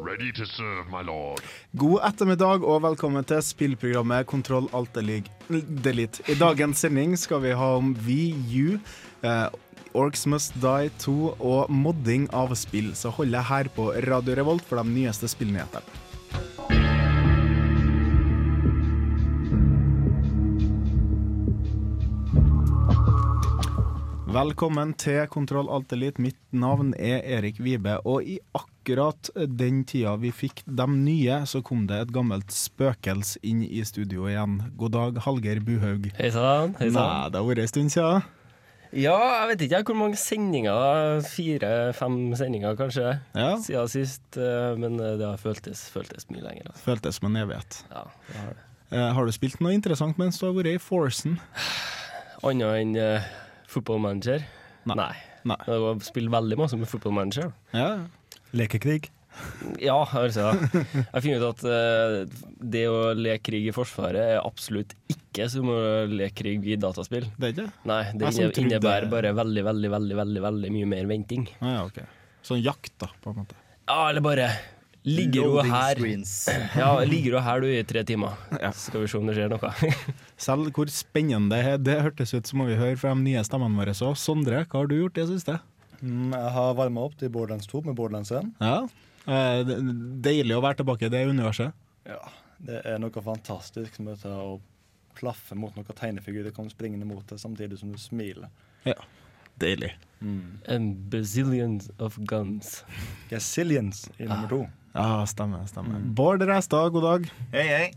Ready to serve, my lord. God ettermiddag og velkommen til spillprogrammet Kontroll Alt Delete. I dagens sending skal vi ha om VU, eh, Orcs Must Die 2 og modding av spill. Så hold deg her på Radio Revolt for de nyeste spillnyhetene. Velkommen til Kontroll alt delete. Mitt navn er Erik Vibe, og i akkurat den tida vi fikk de nye, så kom det et gammelt spøkels inn i studio igjen. God dag, Hallgeir Buhaug. Hei sann. Hei Nei, det har vært en stund siden. Ja, jeg vet ikke hvor mange sendinger. Fire-fem sendinger kanskje Ja, siden sist. eh, Men det har føltes, føltes mye lenger. Altså. føltes som en evighet. Ja, det har det. Eh, har du spilt noe interessant mens du har vært i Forsen? Annet enn uh, football manager? Nei. Nei. Nei. Jeg spilt veldig masse med football manager. Ja. Lekekrig? Ja, altså. Jeg finner ut at eh, det å leke krig i Forsvaret er absolutt ikke som å leke krig i dataspill. Det er ikke? Nei, det innebærer trodde- bare veldig, veldig, veldig, veldig, veldig mye mer venting. Ah, ja, ok. Sånn jakt, da, på en måte. Ja, eller bare Ligger du her. Ja, ligger du her du i tre timer. Ja. Så skal vi se om det skjer noe. Selv hvor spennende det er, det hørtes ut som må vi høre fra de nye stemmene våre. Så Sondre, hva har du gjort i det siste? Mm, Jeg har varma opp til Borderlands 2 med Borderlands 1. Ja. Eh, Deilig å være tilbake i det universet. Ja, Det er noe fantastisk med å klaffe mot noen tegnefigurer kommer springende mot deg samtidig som du smiler. Ja. Deilig. Mm. And bazillions of guns. Gazillions i nummer to. Ja, stemmer. stemmer. Bård Reistad, god dag. Hei, hei.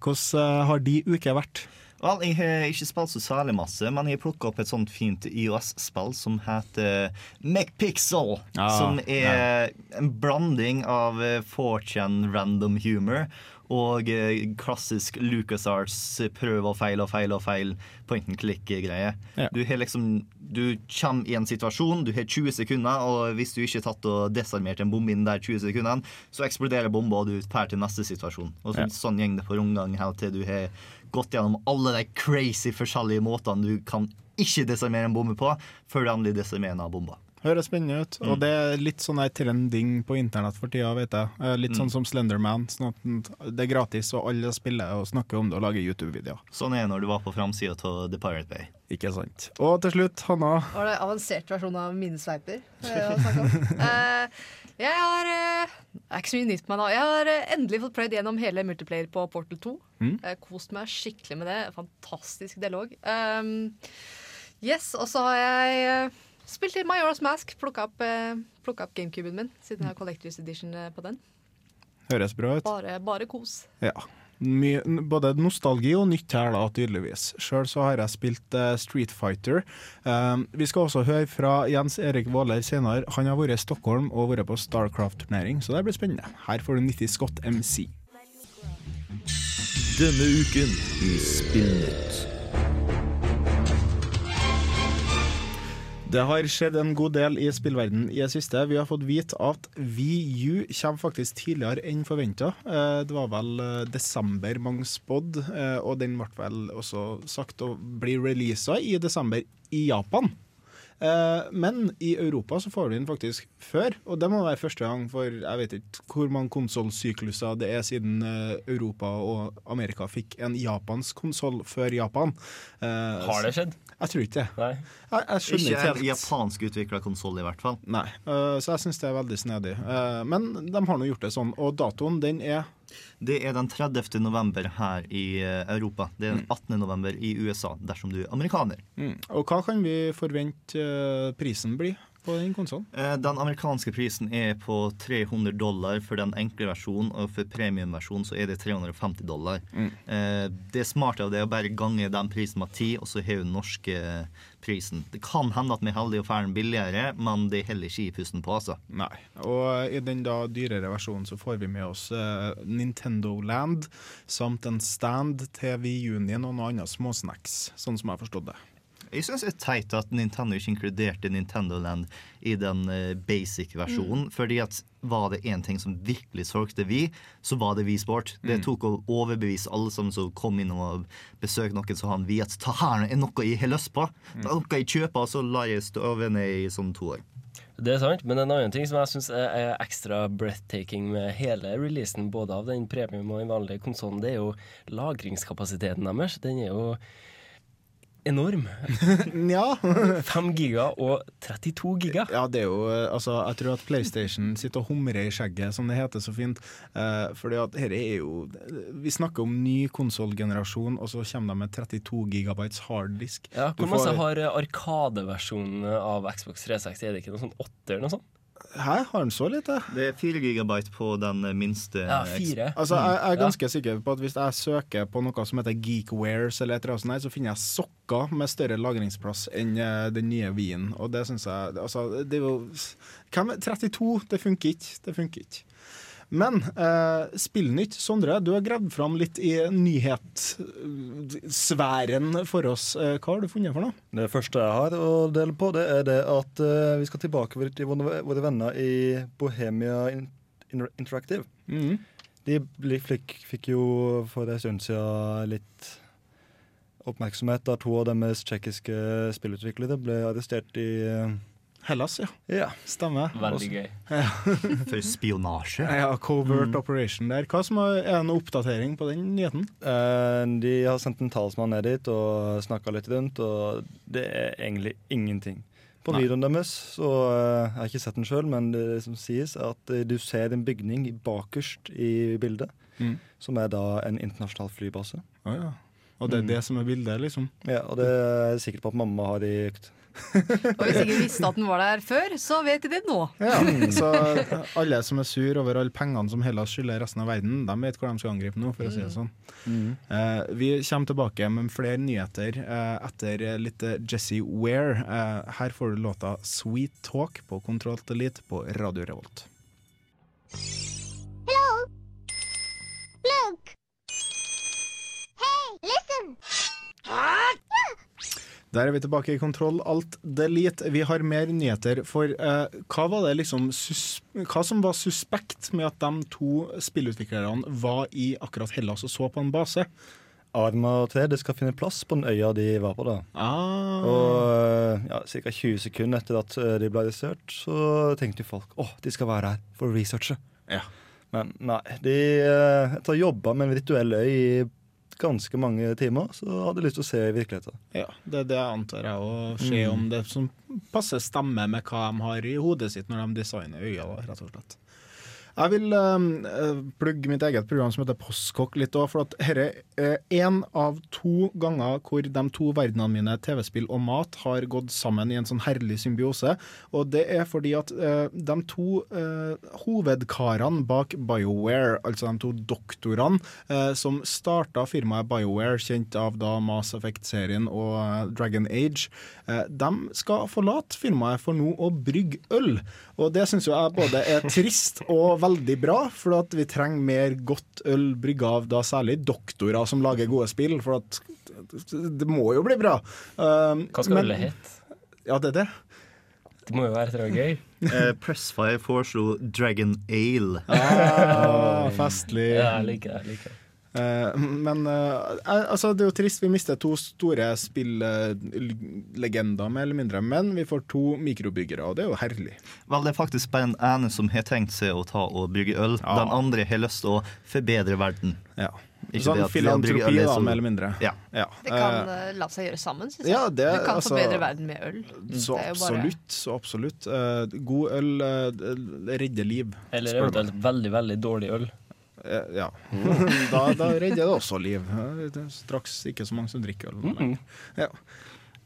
Hvordan eh, har de uke vært? Vel, jeg har ikke spilt så særlig masse, men jeg har plukka opp et sånt fint IOS-spill som heter MacPixel. Ah, som er en blanding av eh, 4chan random humor og eh, klassisk LucasArts eh, prøv og feil og feil og feil point and click-greie. Ja. Du har liksom Du kommer i en situasjon, du har 20 sekunder, og hvis du ikke har tatt og desarmert en bombe innen der 20 sekundene, så eksploderer bomba, og du drar til neste situasjon. Og så, Ja. sånn går det på rundgang helt til du har gått gjennom alle de crazy forskjellige måtene du kan ikke desarmere en bombe på, før du endelig desarmerer en bombe. bomba. Høres spennende ut. Og det er litt sånn der trending på internett for tida, vet jeg. Eh, Litt sånn som Slenderman. Sånn at det er gratis, og alle spiller og snakker om det og lager YouTube-videoer. Sånn er det når du var på framsida av The Pirate Bay. Ikke sant. Og til slutt, Hanna. Var det avansert versjon av om? Eh, jeg har eh, Det er ikke så mye nytt med meg da. Jeg har eh, endelig fått prøvd gjennom hele multiplayer på Portal 2. Mm. Kost meg skikkelig med det. Fantastisk dialog. Um, yes, og så har jeg eh, spilt litt Majora's Mask. Plukka opp, uh, opp gamecuben min, siden jeg har Collectors Edition på den. Høres bra ut. Bare, bare kos. Ja. Mye, både nostalgi og nytt her, da, tydeligvis. Sjøl har jeg spilt uh, Street Fighter. Uh, vi skal også høre fra Jens Erik Våler senere. Han har vært i Stockholm og vært på Starcraft-turnering, så det blir spennende. Her får du 90 Scott MC. Denne uken i Spillnytt. Det har skjedd en god del i spillverden i det siste. Vi har fått vite at VU kommer faktisk tidligere enn forventa. Det var vel eh, desember mange spådd, eh, og den ble vel også sagt å bli releasa i desember i Japan. Eh, Men i Europa så får du den faktisk før, og det må være første gang for jeg vet ikke hvor mange konsollsykluser det er siden eh, Europa og Amerika fikk en japansk konsoll før Japan. Eh, Har det skjedd? Jeg tror ikke det. Jeg, jeg skjønner Ikke ikke en helt. japansk utvikla konsoll, i hvert fall. Nei, uh, så jeg syns det er veldig snedig. Uh, men de har nå gjort det sånn, og datoen den er Det er den 30. november her i eh, Europa. Det er den Mm. 18. november i USA, dersom du er amerikaner. Og hva kan vi forvente prisen blir på den konsollen? Eh, Den amerikanske prisen er på 300 dollar for den enkle versjonen, og for premiumversjonen så er det 350 dollar. Mm. Eh, Det smarte av det er å bare gange den prisen med ti, og så har den norske prisen. Det kan hende at vi er heldige og får den billigere, men det holder heller ikke i pusten på, altså. Nei. Og i den da dyrere versjonen så får vi med oss eh, Nintendo Land samt en stand til Wii Union og noe annet småsnacks, sånn som jeg har forstått det. Jeg syns det er teit at Nintendo ikke inkluderte Nintendo Land i den eh, basic-versjonen. fordi at var det én ting som virkelig solgte vi, så var det V-sport. Det Mm. tok å overbevise alle som kom inn og besøkte noen som han vi at ta her er noe jeg har lyst på. Det er noe jeg kjøper, og så lar jeg stå over ned i sånn to år. Det er sant, men en annen ting som jeg syns er ekstra breathtaking med hele releasen, både av den premium og den vanlige konsollen, det er jo lagringskapasiteten deres. Den er jo enorm. ja. 5 giga og 32 giga. Ja, det er jo eh, Altså, jeg tror at PlayStation sitter og humrer i skjegget, som det heter så fint. Eh, fordi at her er jo Vi snakker om ny konsollgenerasjon, og så kommer de med 32 gigabytes harddisk. Ja, Hvor masse har eh, Arkadeversjonen av Xbox 360? Er det ikke noe sånn åtter eller noe sånt? Hæ, har den så lite? Det er fire gigabyte på den minste Ja, fire. Altså, jeg, jeg er Ja. ganske sikker på at hvis jeg søker på noe som heter Geekwares, eller et eller annet så finner jeg sokker med større lagringsplass enn eh, den nye Wien. Og det syns jeg Altså, det er jo 32, det funker ikke. Det funker ikke. Men eh, Spillnytt, Sondre, du har gravd fram litt i nyhetssfæren for oss. Eh, hva har du funnet for noe? Det første jeg har å dele på, det er det at eh, vi skal tilbake til våre, venner i Bohemia Interactive. Mm. Mhm. De fikk, fikk jo for en stund siden litt oppmerksomhet da to av deres tsjekkiske spillutviklere ble arrestert i eh, Hellas, ja. Ja. Stemmer. Veldig gøy. For spionasje. Ja, covert Mm. operation der. Hva som er, er en oppdatering på den nyheten? Eh, De har sendt en talsmann ned dit og snakka litt rundt, og det er egentlig ingenting. På Nei. videoen deres, så eh, jeg har ikke sett den sjøl, men det som sies, er at eh, du ser en bygning bakerst i bildet, Mm. som er da en internasjonal flybase. Å ja. Og det er Mm. det som er bildet, liksom? Ja, og det er jeg sikker på at mamma har i Og hvis ingen visste at den var der før, så vet de det nå. Ja, så alle som er sur over alle pengene som Hellas skylder resten av verden, de vet hvor de skal angripe nå, for å si det sånn. Eh, vi kommer tilbake med flere nyheter uh, etter litt eh, Jesse Ware. Uh, her får du låta 'Sweet Talk' på Kontroll Elite på Radio Revolt. Hello? Look! Hey, listen! Der er vi tilbake i Kontroll Alt Delete. Vi har mer nyheter. For eh, hva var det liksom sus Hva som var suspekt med at de to spillutviklerne var i akkurat Hellas og så på en base? Arma og tre, det skal finne plass på den øya de var på da. Ah. Og eh, ja, ca. 20 sekunder etter at eh, de ble arrestert, så tenkte jo folk åh, de skal være her for å researche. Ja. Men nei, de uh, etter å ha jobba med en virtuell øy i ganske mange timer, så hadde jeg lyst til å se virkeligheten. Ja, det er det jeg antar jeg å se Mm. om det som passer stemmer med hva de har i hodet sitt når de designer da, rett og slett. Jeg vil uh, plugge mitt eget program som heter Postkokk litt òg, for at dette er én av to ganger hvor de to verdenene mine, TV-spill og mat, har gått sammen i en sånn herlig symbiose. Og det er fordi at uh, de to uh, hovedkarene bak BioWare, altså de to doktorene, som starta firmaet BioWare, kjent av da Mass Effect-serien og Dragon Age, de skal forlate firmaet for nå å brygge øl. Og det syns jeg både er trist og veldig bra, for at vi trenger mer godt øl brygga av da særlig doktorer som lager gode spill, for at det må jo bli bra. Uh, Hva skal men- ølet hete? Ja, det er det. Det må jo være gøy. uh, Pressfire foreslo Dragon Ale. Ah, festlig. Ja, jeg liker det. Jeg. Eh, men eh, altså, det er jo trist. Vi mister to store spillegender, mer eller mindre. Men vi får to mikrobyggere, og det er jo herlig. Vel, det er faktisk bare en ene som har tenkt seg å ta og brygge øl. Ja. Den andre har lyst til å forbedre verden. Ja. Ikke Sånn filantropi, øl da, så- mer eller mindre. Ja. Ja. Det kan eh, la seg gjøre sammen, syns jeg. ja, det- du kan altså- forbedre verden med øl. Så Det er jo bare- absolutt. Så absolutt. Uh, god øl uh, redder liv. Eller eventuelt veldig, veldig dårlig øl. Eh, Ja. da, da redder det også liv. Det er straks ikke så mange som drikker øl. Mhm. Ja.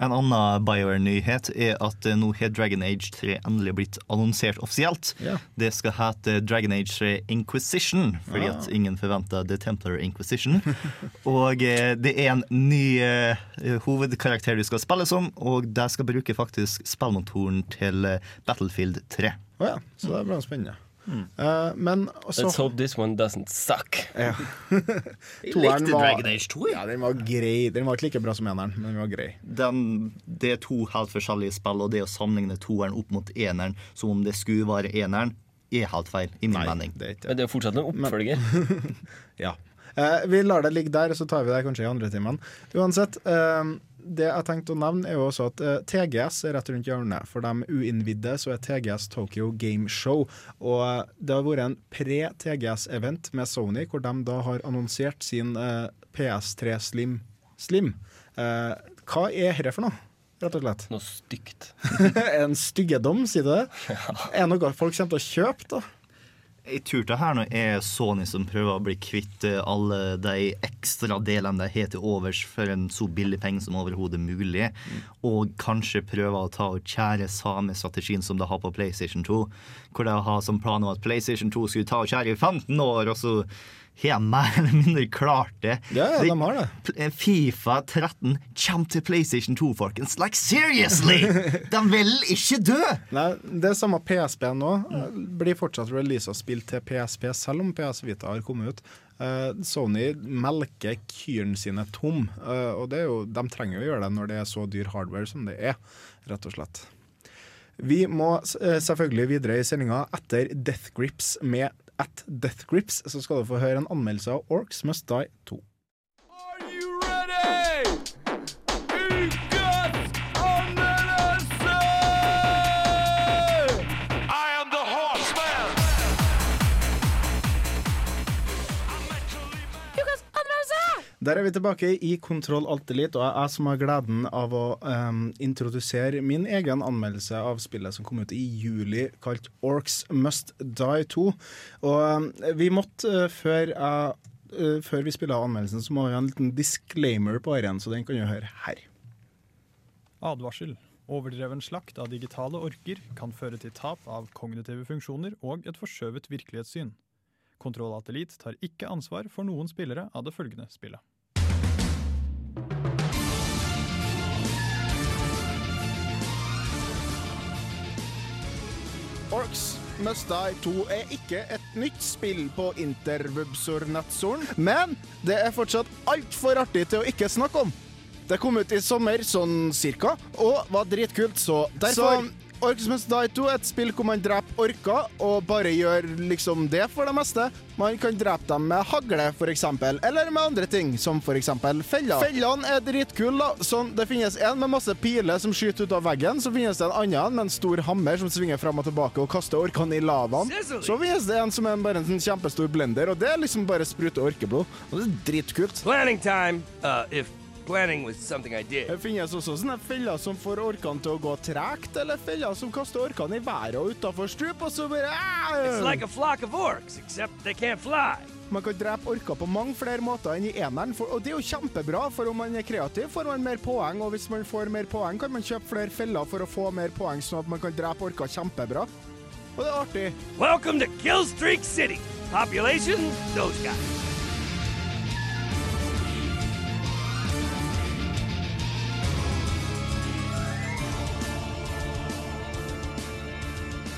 En annen BioWare-nyhet er at eh, nå har Dragon Age 3 endelig blitt annonsert offisielt. Yeah. Det skal hete Dragon Age 3 Inquisition, fordi Ah. at ingen forventa The Templar Inquisition. og eh, det er en ny eh, hovedkarakter du skal spille som, og de skal bruke faktisk spillmotoren til Battlefield 3. Å ja, så det blir spennende. Eh, men så Let's hope this one doesn't suck. Ja. Toeren var- Dragon Age 2. Ja, den var grei. Den var ikke like bra som eneren, men den var grei. Den, det er to helt forskjellige spill, og det å sammenligne toeren opp mot eneren som om det skulle være eneren, er helt feil, i min mening. Det er ikke Men det er jo fortsatt en oppfølger. Ja. Eh, vi lar det ligge der, så tar vi det kanskje i andre timen. Uansett, eh, det jeg tenkte å nevne, er jo også at eh, TGS er rett rundt hjørnet. For de uinnvidde så er TGS Tokyo Game Show. Og eh, det har vært en pre-TGS-event med Sony, hvor de da har annonsert sin eh, PS3 Slim. Slim. Hva er dette for noe? Rett og slett. Noe stygt. en styggedom, sier du det? Er det noe folk kommer til å kjøpe, da? Jeg tror det her nå er Sony som prøver å bli kvitt eh, alle de ekstra delene de har til overs for en så billig penge som overhodet mulig, og kanskje prøver å ta og kjære samme strategien som de har på PlayStation 2, hvor de har som plan om at PlayStation 2 skulle ta og kjære i 15 år, og så har mer eller mindre klart det. Ja, ja, de har det. Fifa 13 kommer til PlayStation 2, folkens. Like seriously! De vil ikke dø! Nei, det er samme PSP nå. Blir fortsatt releasa spill til PSP, selv om PS Vita har kommet ut. Eh, Sony melker kyrne sine tom, eh, og det jo, de trenger jo å gjøre det når det er så dyr hardware som det er, rett og slett. Vi må eh, selvfølgelig videre i sendinga etter Death Grips med At Death Grips, så skal du få høre en anmeldelse av Orcs Must Die 2. Der er vi tilbake i Kontroll Alt Elite, og jeg som har gleden av å um, introdusere min egen anmeldelse av spillet som kom ut i juli, kalt Orcs Must Die 2. Og um, vi måtte, uh, før, jeg, Uh, før vi spiller av anmeldelsen, så må vi ha en liten disclaimer på den, så den kan du høre her. Advarsel. Overdreven slakt av digitale orker kan føre til tap av kognitive funksjoner og et forskjøvet virkelighetssyn. Kontroll Atelit tar ikke ansvar for noen spillere av det følgende spillet. Orcs Must Die 2 er ikke et nytt spill på interwebsor-nettsoren, men det er fortsatt altfor artig til å ikke snakke om. Det kom ut i sommer, sånn cirka, og var dritkult, så derfor Orcs Must Die 2 er et spill hvor man dreper orker, og bare gjør liksom det for det meste. Man kan drepe dem med hagle, eksempel, eller med andre ting, som eksempel feller. Fellene er dritkule, da. Sånn, det finnes en med masse piler som skyter ut av veggen, så finnes det en annen med en stor hammer som svinger fram og tilbake og kaster orkene i lavaen. Så finnes det en som er bare en kjempestor blender, og det er liksom bare sprute orkeblod. Og det er dritkult. Planning time, uh, if planning was something I did. Det finnes også sånne feller som får orkene til å gå tregt, eller feller som kaster orkene i været og utafor stup, og så bare It's like a flock of orcs, except they can't fly. Man kan drepe orker på mange flere måter enn i eneren, og det er jo kjempebra, for om man er kreativ, får man mer poeng, og hvis man får mer poeng, kan man kjøpe flere feller for å få mer poeng, sånn at man kan drepe orker kjempebra. Og det er artig. Welcome to Killstreak City. Population, those guys.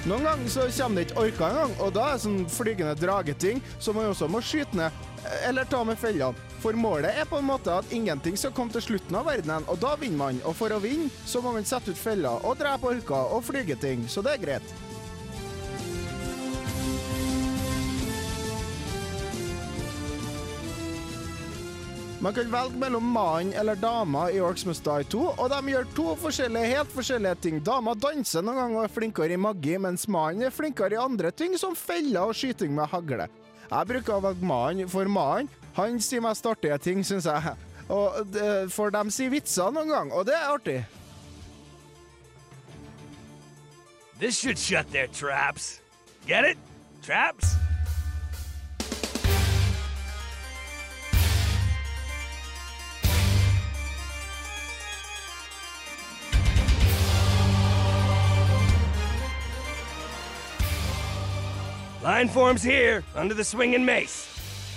Noen ganger så kommer det ikke orker engang, og da er det sånn flygende drageting som man også må skyte ned, eller ta med fellene. For målet er på en måte at ingenting skal komme til slutten av verdenen, og da vinner man. Og for å vinne så må man sette ut feller og drepe orker og flygeting, så det er greit. Man kan velge mellom mannen eller dama i Orcs Must Die 2, og de gjør to forskjellige, helt forskjellige ting. Dama danser noen ganger og er flinkere i magi, mens mannen er flinkere i andre ting, som feller og skyting med hagle. Jeg bruker å velge mannen, for mannen han sier mest artige ting, syns jeg. Og det- for de sier vitser noen gang, og det er artig. This should shut their traps. Get it? Traps? Forms here, under the swinging mace.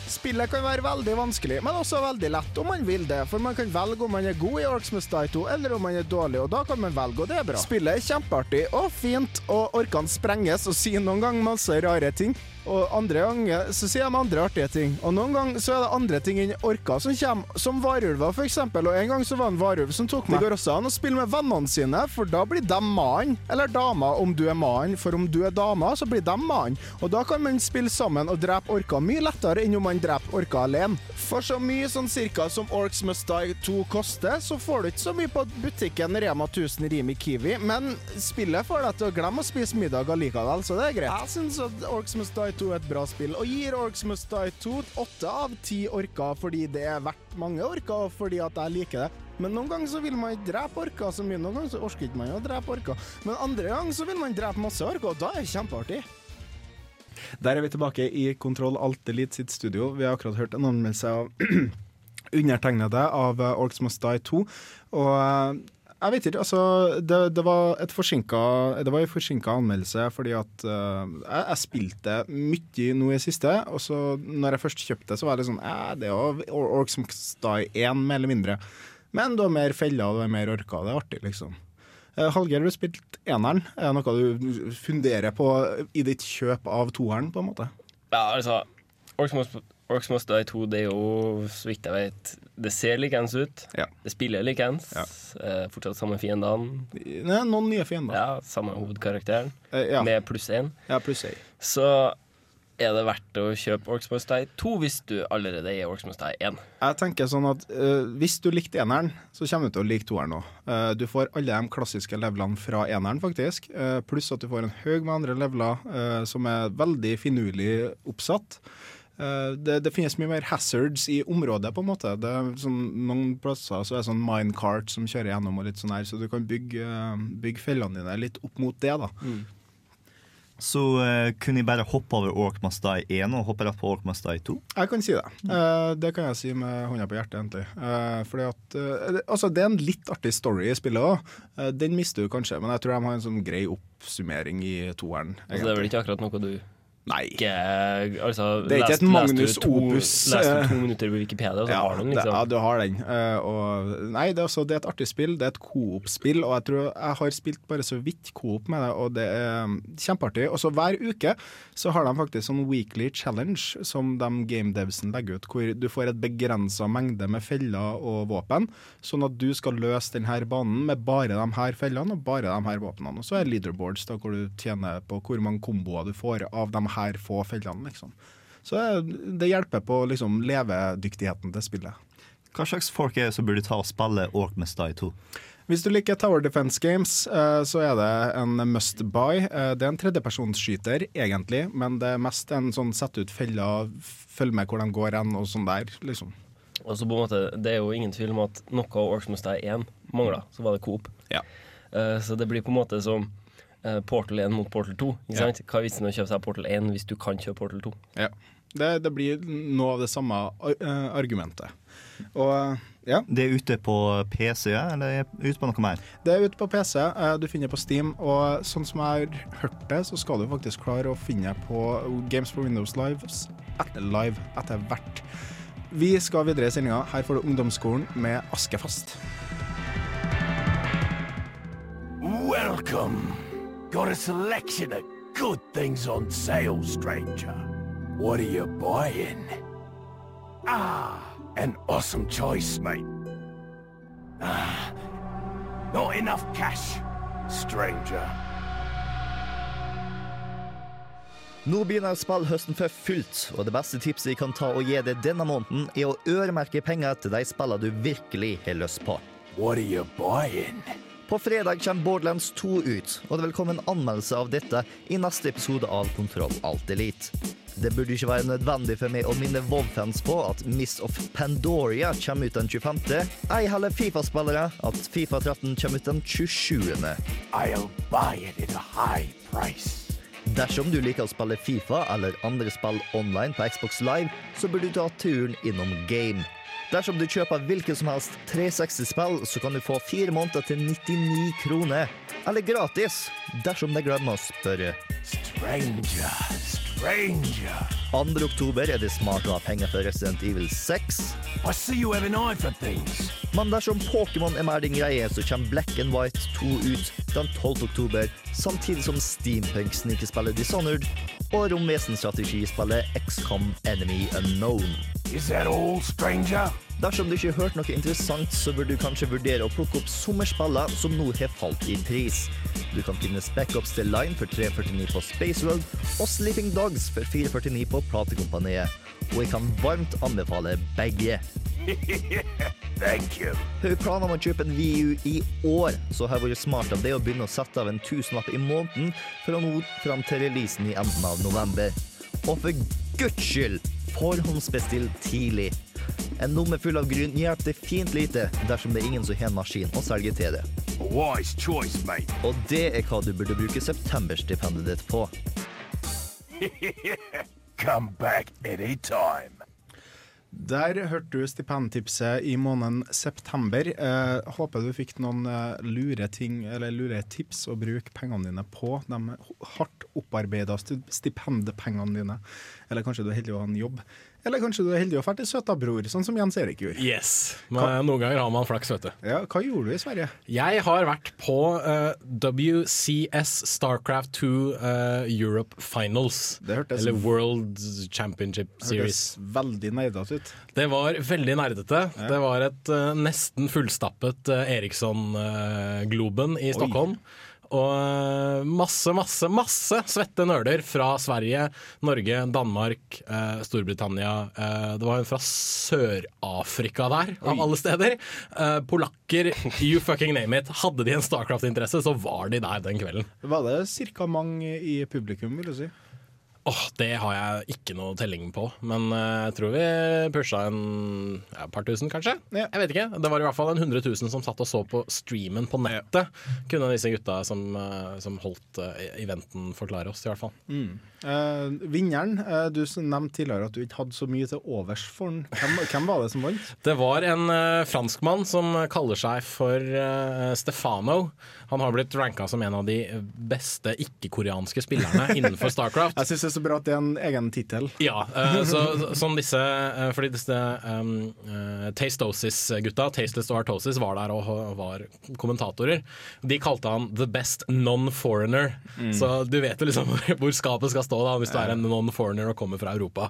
Spillet kan være veldig vanskelig, men også veldig lett om man vil det. For man kan velge om man er god i Orksmith Die 2, eller om man er dårlig, og da kan man velge, og det er bra. Spillet er kjempeartig og fint, og orkene sprenges og sier noen ganger masse rare ting. Og andre ganger så sier de andre artige ting. Og noen ganger så er det andre ting enn orker som kommer, som varulver eksempel. Og en gang så var det en varulv som tok meg. Det går også an å spille med vennene sine, for da blir de mann. Eller dama om du er mann, for om du er dama, så blir de mann. Og da kan man spille sammen og drepe orker mye lettere enn om man dreper orker alene. For så mye sånn cirka som Orcs Must Die 2 koster, så får du ikke så mye på butikken Rema 1000 Rimi Kiwi, men spillet får deg til å glemme å spise middag allikevel, så det er greit. Jeg syns at Orcs Must Die 2 er et bra spill, og gir Orcs Must Die 2 åtte av ti orker fordi det er verdt mange orker, og fordi at jeg liker det. Men noen ganger så vil man ikke drepe orker så mye, noen ganger så orker ikke man å drepe orker. Men andre ganger så vil man drepe masse orker, og da er det kjempeartig. Der er vi tilbake i Kontroll Alt Elite sitt studio. Vi har akkurat hørt en anmeldelse av undertegnede av uh, Orcs Must Die 2. Og uh, jeg vet ikke, altså Det, det var et forsinka Det var en forsinka anmeldelse fordi at uh, jeg, jeg spilte mye nå i siste, og så når jeg først kjøpte, så var det sånn eh, Det er jo Or- Orcs Must Die 1, mer eller mindre. Men du har mer feller, du har mer orker. Det er artig, liksom. Uh, Hallgeir, du har spilt eneren. Er det noe du funderer på i ditt kjøp av toeren, på en måte? Ja, altså Orcs Must, Orcs Must Die 2, det er jo, så vidt jeg vet Det ser likeens ut. Det spiller likeens. Eh, fortsatt samme fiendene. Nei, noen nye fiender. Ja, samme hovedkarakteren. Eh, ja. Med pluss én. Ja, pluss én. Så er det verdt å kjøpe Must Die 2 hvis du allerede er Must Die 1. Jeg tenker sånn at uh, Hvis du likte eneren, så kommer du til å like toeren òg. du får alle de klassiske levelene fra eneren, faktisk. Uh, pluss at du får en haug med andre leveler eh, som er veldig finurlig oppsatt. Eh, det, det finnes mye mer hazards i området, på en måte. Det er sånn, noen plasser så er det sånn minecart som kjører gjennom, og litt sånn her, så du kan bygge, eh, bygge fellene dine litt opp mot det. da. Så uh, kunne jeg bare hoppe over Orc Must Die 1 og hoppe rett på Orc Must Die 2? Jeg kan si det. Uh, det kan jeg si med hånda på hjertet, egentlig. Uh, fordi at, eh, altså, det er en litt artig story i spillet òg. den mister du kanskje, men jeg tror de har en sånn grei oppsummering i toeren. Altså, det er vel ikke akkurat noe du Nei. Ikke, altså, Det er ikke et Magnus to, Opus. Leste du to minutter på Wikipedia, og så ja, har du den, det, liksom. ja, du har den. Uh, og, nei, det er, også, det er et artig spill. Det er et coop-spill, og jeg tror jeg har spilt bare så vidt coop med det, og det er um, kjempeartig. Og så hver uke så har de faktisk sånn weekly challenge som de gamedevsen legger ut, hvor du får et begrensa mengde med feller og våpen, sånn at du skal løse denne banen med bare de her fellene og bare de her våpnene. Og så er leaderboards da, hvor du tjener på hvor mange komboer du får av de her få fellene, liksom. Så det hjelper på liksom, levedyktigheten til spillet. Hva slags folk er det som burde ta og spille Ork Must Die 2? Hvis du liker Tower Defense Games, eh, så er det en must buy. Eh, Det er en tredjepersonsskyter, egentlig, men det er mest en sånn sett ut feller, følg med hvor de går hen, og sånn der, liksom. Og så på en måte, Det er jo ingen tvil om at noe av Orcs Must Die 1 mangla, så var det Coop. Ja. Eh, så det blir på en måte som eh, Portal 1 mot Portal 2. Ikke Ja. Hva er vitsen med å kjøpe seg Portal 1 hvis du kan kjøpe Portal 2? Ja. Det, det blir noe av det samme eh, argumentet. Og eh, ja. Det er ute på PC, eller er det ute på noe mer? Det er ute på PC, eh, du finner på Steam, og sånn som jeg har hørt det, så skal du faktisk klare å finne på Games for Windows Lives etter, live etter hvert. Vi skal videre i sendinga. Her får du Ungdomsskolen med Askefast. Welcome. Got a selection of good things on sale, stranger. What are you buying? Ah, an awesome choice, mate. Ah, not enough cash, stranger. Nå begynner spillhøsten for fullt, og det beste tipset jeg kan ta og gi deg denne måneden, er å øremerke penger til de spillene du virkelig har lyst på. What are you buying? På fredag kommer Borderlands 2 ut, og det vil komme en anmeldelse av dette i neste episode av Kontroll Alt Elite. Det burde ikke være nødvendig for meg å minne WoW-fans på at Miss of Pandoria kommer ut den 25., ei heller Fifa-spillere at Fifa 13 kommer ut den 27. I'll buy it at a high price. Dersom du liker å spille Fifa eller andre spill online på Xbox Live, så burde du ta turen innom Game. Dersom du kjøper hvilket som helst 360-spill, så kan du få fire måneder til 99 kroner. Eller gratis, dersom de glemmer å spørre. Stranger, stranger. 2. oktober er det smart å ha penger for Resident Evil 6. I see you have an eye for things. Men dersom Pokémon er mer din greie, så kommer Black and White 2 ut den 12. oktober, samtidig som Steampunk-snikespillet Dishonored og romvesenstrategispillet XCOM Enemy Unknown. Is that all, stranger? Dersom du ikke har hørt noe interessant, så bør du kanskje vurdere å plukke opp sommerspillene som nå har falt i pris. Du kan finne Spec-Ops The Line for 349 på Spaceworld og Sleeping Dogs for 449 på Platekompaniet. Og jeg kan varmt anbefale begge. Thank you. Har planer om å kjøpe en VU i år, så har det vært smart av det å begynne å sette av en tusenlapp i måneden fra nå fram til releasen i enden av november. Og for guds skyld, forhåndsbestill tidlig. En nummer full av gryn hjelper fint lite dersom det er ingen som har en maskin å selge til det. Wise choice, mate. Og det er hva du burde bruke septemberstipendet ditt på. Come back anytime. Der hørte du stipendtipset i måneden september. Eh, håper du fikk noen eh, lure ting, lure tips å bruke pengene dine på. De hardt opparbeida sti- stipendpengene dine. Eller kanskje du er heldig å ha en jobb. Eller kanskje du er heldig å drar til Søtabror, sånn som Jens Erik gjorde. Yes. Men noen ganger har man flaks, vet du. Ja, hva gjorde du i Sverige? Jeg har vært på uh, WCS Starcraft 2 uh, Europe Finals. hørtes- eller World Championship Series. Hørtes veldig nerdete ut. Det var veldig nerdete. Det var et uh, nesten fullstappet Eriksson-globen i Stockholm. Og eh, masse, masse, masse svette nerder fra Sverige, Norge, Danmark, eh, Storbritannia. Eh, det var en fra Sør-Afrika der, av alle steder. Eh, polakker, you fucking name it. Hadde de en Starcraft-interesse, så var de der den kvelden. Var det ca. mange i publikum, vil du si? Åh, Det har jeg ikke noe telling på, men eh, jeg tror vi pusha en ja, par tusen, kanskje. Jeg vet ikke. Det var i hvert fall en 100 000 som satt og så på streamen på nettet. Kunne disse gutta som, eh, som holdt eh, eventen forklare oss, i hvert fall. Mm. Eh, vinneren, uh, du nevnte tidligere at du ikke hadde så mye til overs for den. Hvem, hvem var det som vant? Det var en uh, franskmann som kaller seg for eh, Stefano. Han har blitt ranka som en av de beste ikke-koreanske spillerne innenfor Starcraft. Jeg syns det er så bra at det er en egen tittel. Ja, eh, så, som disse eh, Fordi disse um, eh, Tastosis-gutta, Tasteless og Artosis, var der og og var kommentatorer. De kalte han 'the best non-foreigner'. Mm. Så du vet jo liksom hvor skapet skal stå da hvis du er en non-foreigner og kommer fra Europa.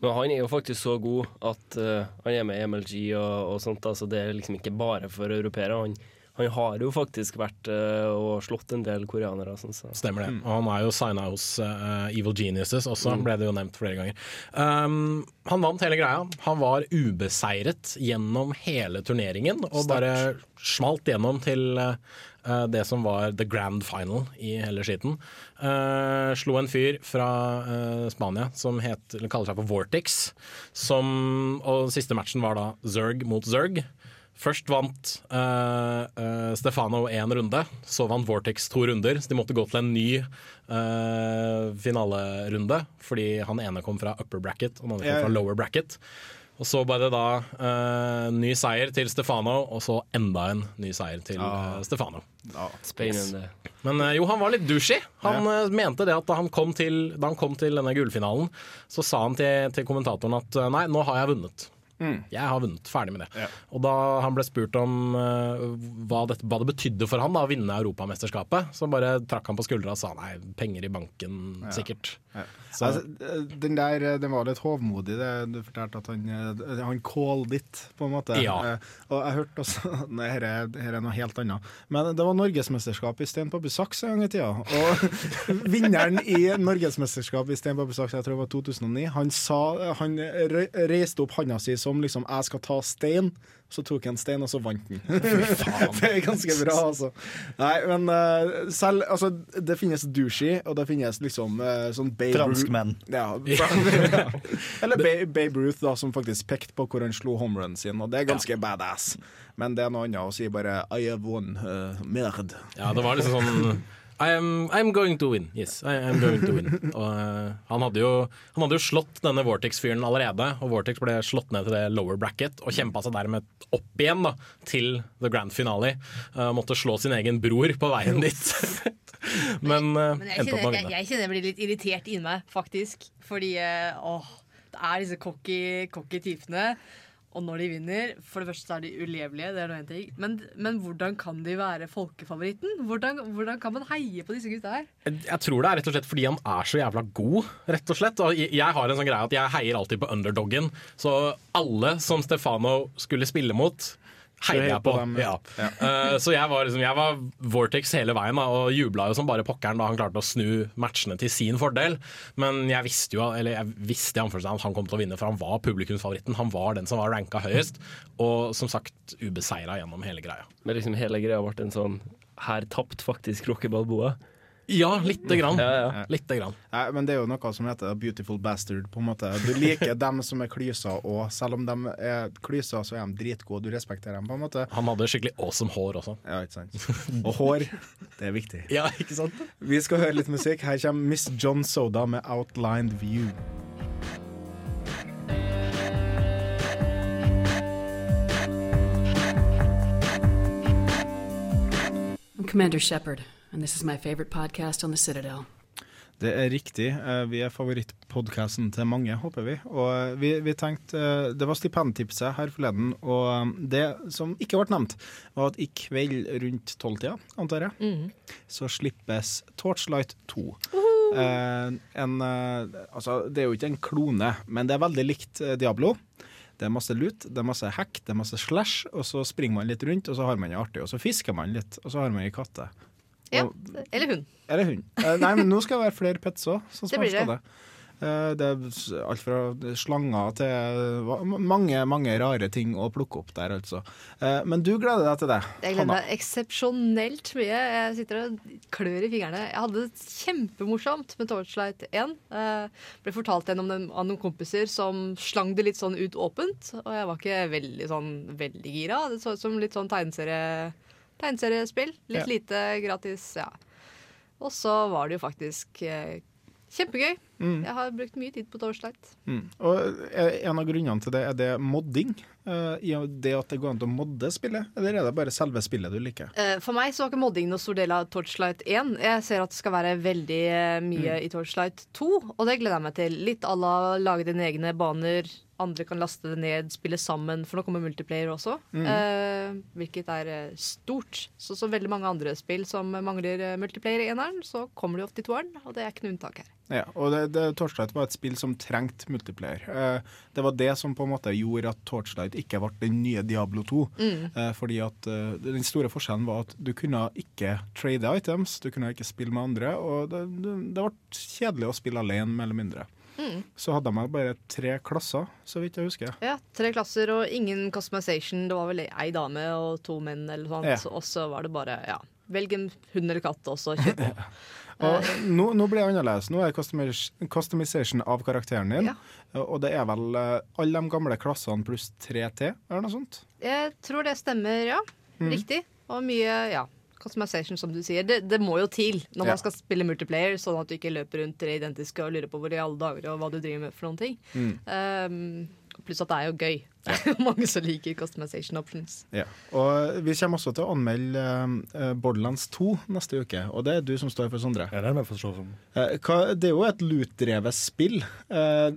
Men han er jo faktisk så god at uh, han er med i MLG og, og sånt. Altså det er liksom ikke bare for europeere. Han, han har jo faktisk vært uh, og slått en del koreanere. Sånn, så. Stemmer det. Og han er jo signa hos uh, Evil Geniuses også, Mm. ble det jo nevnt flere ganger. Um, han vant hele greia. Han var ubeseiret gjennom hele turneringen, og Start. bare smalt gjennom til det som var the grand final i hele skitten. Eh, slo en fyr fra eh, Spania som het, eller kaller seg for Vortex, som, og siste matchen var da Zerg mot Zerg. Først vant uh, uh, Stefano én runde, så vant Vortex to runder. Så de måtte gå til en ny uh, finalerunde, fordi han ene kom fra upper bracket og den andre kom fra lower bracket. Og så ble det da uh, ny seier til Stefano, og så enda en ny seier til Ah. Stefano. Stefano. yes. Men uh, jo, han var litt douchey. Han eh, mente det at da han, kom til, da han kom til denne gullfinalen, så sa han til, til kommentatoren at eh, nei, nå har jeg vunnet. Mm. Jeg har vunnet. Ferdig med det. Og da han ble spurt om eh, hva, det, hva det betydde for han da, å vinne Europamesterskapet, så bare trakk han på skuldra og sa nei, penger i banken, Ja. sikkert. Ja. Så- Altså, den der eh, den var litt hovmodig. Det, du fortalte at han, eh, han called it, på en måte. Ja. Eh, Og jeg hørte også Nei, her er, her er noe helt annet. Men det var norgesmesterskap i stein, papier, saks en gang i tida. Og vinneren i norgesmesterskap i stein, papier, saks, jeg tror det var 2009, han sa Han reiste opp handa si som liksom 'jeg skal ta stein'. Så tok han stein, og så vant han. det er ganske bra, altså. Nei, men uh, selv Altså, det finnes douchey, og det finnes liksom uh, sånn Babe Franskmenn. Ja, ja. Eller Ba- Babe Ruth, da, som faktisk pekte på hvor han slo homerunen sin, og det er ganske badass. Men det er noe annet å si bare I have won, uh, merd. Ja, det var liksom sånn I'm, I'm going to win. Yes, I, I'm going to win. Og, uh, han, hadde jo, han hadde jo slått denne Vortex-fyren allerede, og Vortex ble slått ned til det lower bracket og kjempa seg dermed opp igjen da, til the grand finale. Uh, måtte slå sin egen bror på veien dit. Men, uh, Men jeg kjenner, jeg, jeg kjenner jeg blir litt irritert inni meg, faktisk. Fordi åh, det er disse cocky, cocky typene. Og når de vinner For det første er de ulevelige, det er noe en ting. Men, men hvordan kan de være folkefavoritten? Hvordan, hvordan kan man heie på disse gutta her? Jeg tror det er rett og slett fordi han er så jævla god, rett og slett. Og jeg har en sånn greie at jeg heier alltid på underdoggen. Så alle som Stefano skulle spille mot, heier jeg på. dem, ja. ja. Uh, så jeg var, liksom, jeg var Vortex hele veien da, og jubla jo som bare pokkeren da han klarte å snu matchene til sin fordel. Men jeg visste jo Eller jeg visste i at han kom til å vinne, for han var publikumsfavoritten. Han var den som var ranka høyest, og som sagt ubeseira gjennom hele greia. Men liksom hele greia ble en sånn Her tapt faktisk Rocky Balboa. Ja, lite grann. Ja, ja. Lite grann. Nei, men det er jo noe som heter beautiful bastard. på en måte. Du liker dem som er klysa, og selv om de er klysa, så er de dritgode. Du respekterer dem, på en måte. Han hadde skikkelig awesome hår også. Ja, ikke sant. Og hår, det er viktig. Ja, ikke sant? Vi skal høre litt musikk. Her kommer Miss John Soda med 'Outlined View'. Commander Shepard, and this is my favorite podcast on the Citadel. Det er riktig. Eh, Vi er favorittpodkasten til mange, håper vi. Og eh, vi, vi tenkte, eh, Det var stipendtipset her forleden, og det som ikke ble nevnt, var at i kveld rundt tolvtida, antar jeg, mm. så slippes Torchlight 2. Eh, en, eh, altså, det er jo ikke en klone, men det er veldig likt Diablo. Det er masse lut, det er masse hack, det er masse slash, og så springer man litt rundt, og så har man det artig. Og så fisker man litt, og så har man ei katte. Ja, Eller hun. eller hund. Eh, nei, men nå skal det være flere pets òg. Det blir det. Eh, det er alt fra slanger til mange, mange rare ting å plukke opp der, altså. Eh, men du gleder deg til det, Jeg gleder meg eksepsjonelt mye. Jeg sitter og klør i fingrene. Jeg hadde det kjempemorsomt med Torchlight 1. Jeg ble fortalt gjennom dem av noen kompiser som slang det litt sånn ut åpent. Og jeg var ikke veldig sånn veldig gira. Det så ut som litt sånn tegneserie, tegneseriespill. Litt Ja. lite gratis, ja. Og så var det jo faktisk eh, kjempegøy. Mm. Jeg har brukt mye tid på Torchlight. Mm. Og eh, en av grunnene til det er det modding. Uh, det at det går an til å modde spillet, eller er det bare selve spillet du liker? Uh, For meg så var ikke modding noe stor del av Torchlight 1. Jeg ser at det skal være veldig mye Mm. i Torchlight 2, og det gleder jeg meg til. Litt à la lage dine egne baner, andre kan laste det ned, spille sammen, for nå kommer multiplayer også. Mm. Uh, hvilket er stort. Så som veldig mange andre spill som mangler multiplayer i eneren, så kommer det ofte i toeren, og det er ikke noe unntak her. Ja, og det, det, Torchlight var et spill som trengte multiplayer. Eh, det var det som på en måte gjorde at Torchlight ikke ble den nye Diablo 2. Mm. Eh, fordi at eh, Den store forskjellen var at du kunne ikke trade items, du kunne ikke spille med andre, og det, det, det ble kjedelig å spille alene, mer eller mindre. Mm. Så hadde de bare tre klasser, så vidt jeg husker. Ja, tre klasser og ingen customization. Det var vel ei dame og to menn eller noe sånt. Ja. Og så var det bare, ja Velg en hund eller katt, og så kjør på. Og nå, nå blir det annerledes. Nå er det customization av karakteren din. Og det er vel eh, alle de gamle klassene pluss 3T, eller noe sånt? Jeg tror det stemmer, ja. Mm. Riktig. Og mye, ja. Customization, som du sier. Det, det må jo til når Ja. man skal spille multiplayer, sånn at du ikke løper rundt tre identiske og lurer på hvor i alle dager og hva du driver med for noen ting. Mm. Um, pluss at det er jo gøy. Er mange som liker customization options. Ja. Og vi kommer også til å anmelde uh, Borderlands 2 neste uke, og det er du som står for, Sondre. Ja, det er for. Eh, hva, det er jo et loot-drevet spill. Uh,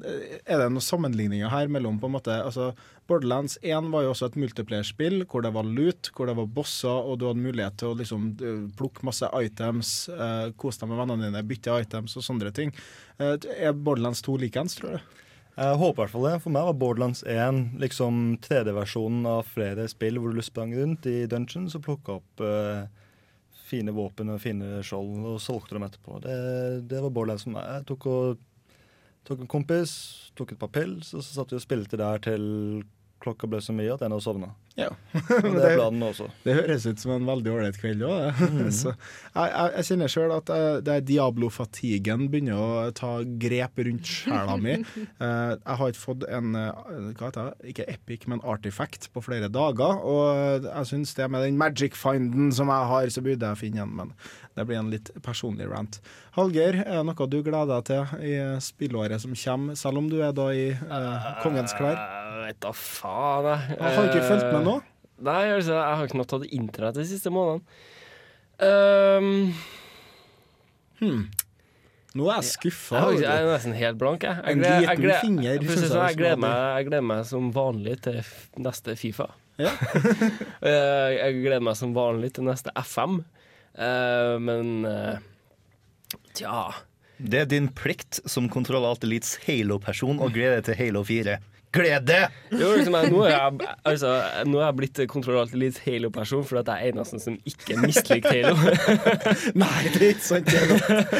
er det noen sammenligninger her mellom på en måte altså, Borderlands 1 var jo også et multiplayer-spill hvor det var loot, hvor det var bosser, og du hadde mulighet til å liksom, plukke masse items, uh, kose deg med vennene dine, bytte items og sånne ting. Eh, er Borderlands 2 likeens, tror du? Jeg håper i hvert fall det. For meg var Borderlands 1 liksom 3D-versjonen av flere spill hvor du sprang rundt i dungeons og plukka opp eh, fine våpen og fine skjold og solgte dem etterpå. Det, det var Borderlands for meg. Jeg tok, og, tok en kompis, tok et par pils, og så satt vi og spilte der til klokka ble så mye at en har sovna. Ja. Og det er planen også. Det høres ut som en veldig ålreit kveld òg. Mm. Så jeg, jeg, jeg kjenner sjøl at eh, det er Diablo-fatigen begynner å ta grep rundt sjela mi. Eh, Jeg har ikke fått en eh, hva heter det? ikke epic, men artifact på flere dager. Og jeg syns det med den magic-finden som jeg har, så burde jeg finne en. Men det blir en litt personlig rant. Hallgeir, er det noe du gleder deg til i spillåret som kommer, selv om du er da i eh, kongens klær? Jeg vet da faen, jeg. Jeg har ikke fulgt med nå. Nei, altså, jeg har ikke noe tatt internett de siste månedene. Um, Hmm. Nå er jeg skuffa. jeg, jeg er nesten helt blank, jeg. jeg gleder- jeg gleder- finger, jeg sånn, jeg gleder meg- jeg gleder meg som vanlig til neste Fifa. Ja. Eh, jeg gleder meg som vanlig til neste FM, Eh, men uh, tja Det er din plikt som Kontroll Alt Elites Halo-person å glede deg til Halo 4. Gled deg! Jo, liksom, jeg- nå, er jeg, altså, nå er jeg blitt Kontroll Alt Elites Halo-person fordi at jeg er eneste som ikke mislikte Halo. Nei, det er ikke sant.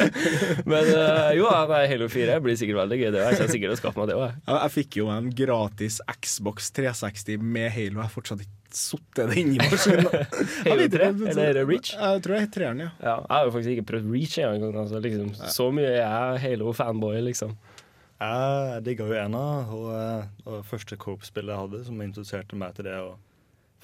Men uh, jo, nei, Halo 4 blir sikkert veldig gøy. Det er jeg sikkert å skaffe meg det òg. Ja, jeg fikk jo en gratis Xbox 360 med Halo. Jeg er fortsatt ikke sittet det i maskinen. Jeg Halo 3? Eller er Reach? Jeg tror det er treeren, ja. Ja, jeg har jo faktisk ikke prøvd Reach engang. Altså, liksom, så mye er jeg Halo-fanboy, liksom. Jeg digga jo ena, og og det første Coop-spillet jeg hadde, som introduserte meg til det å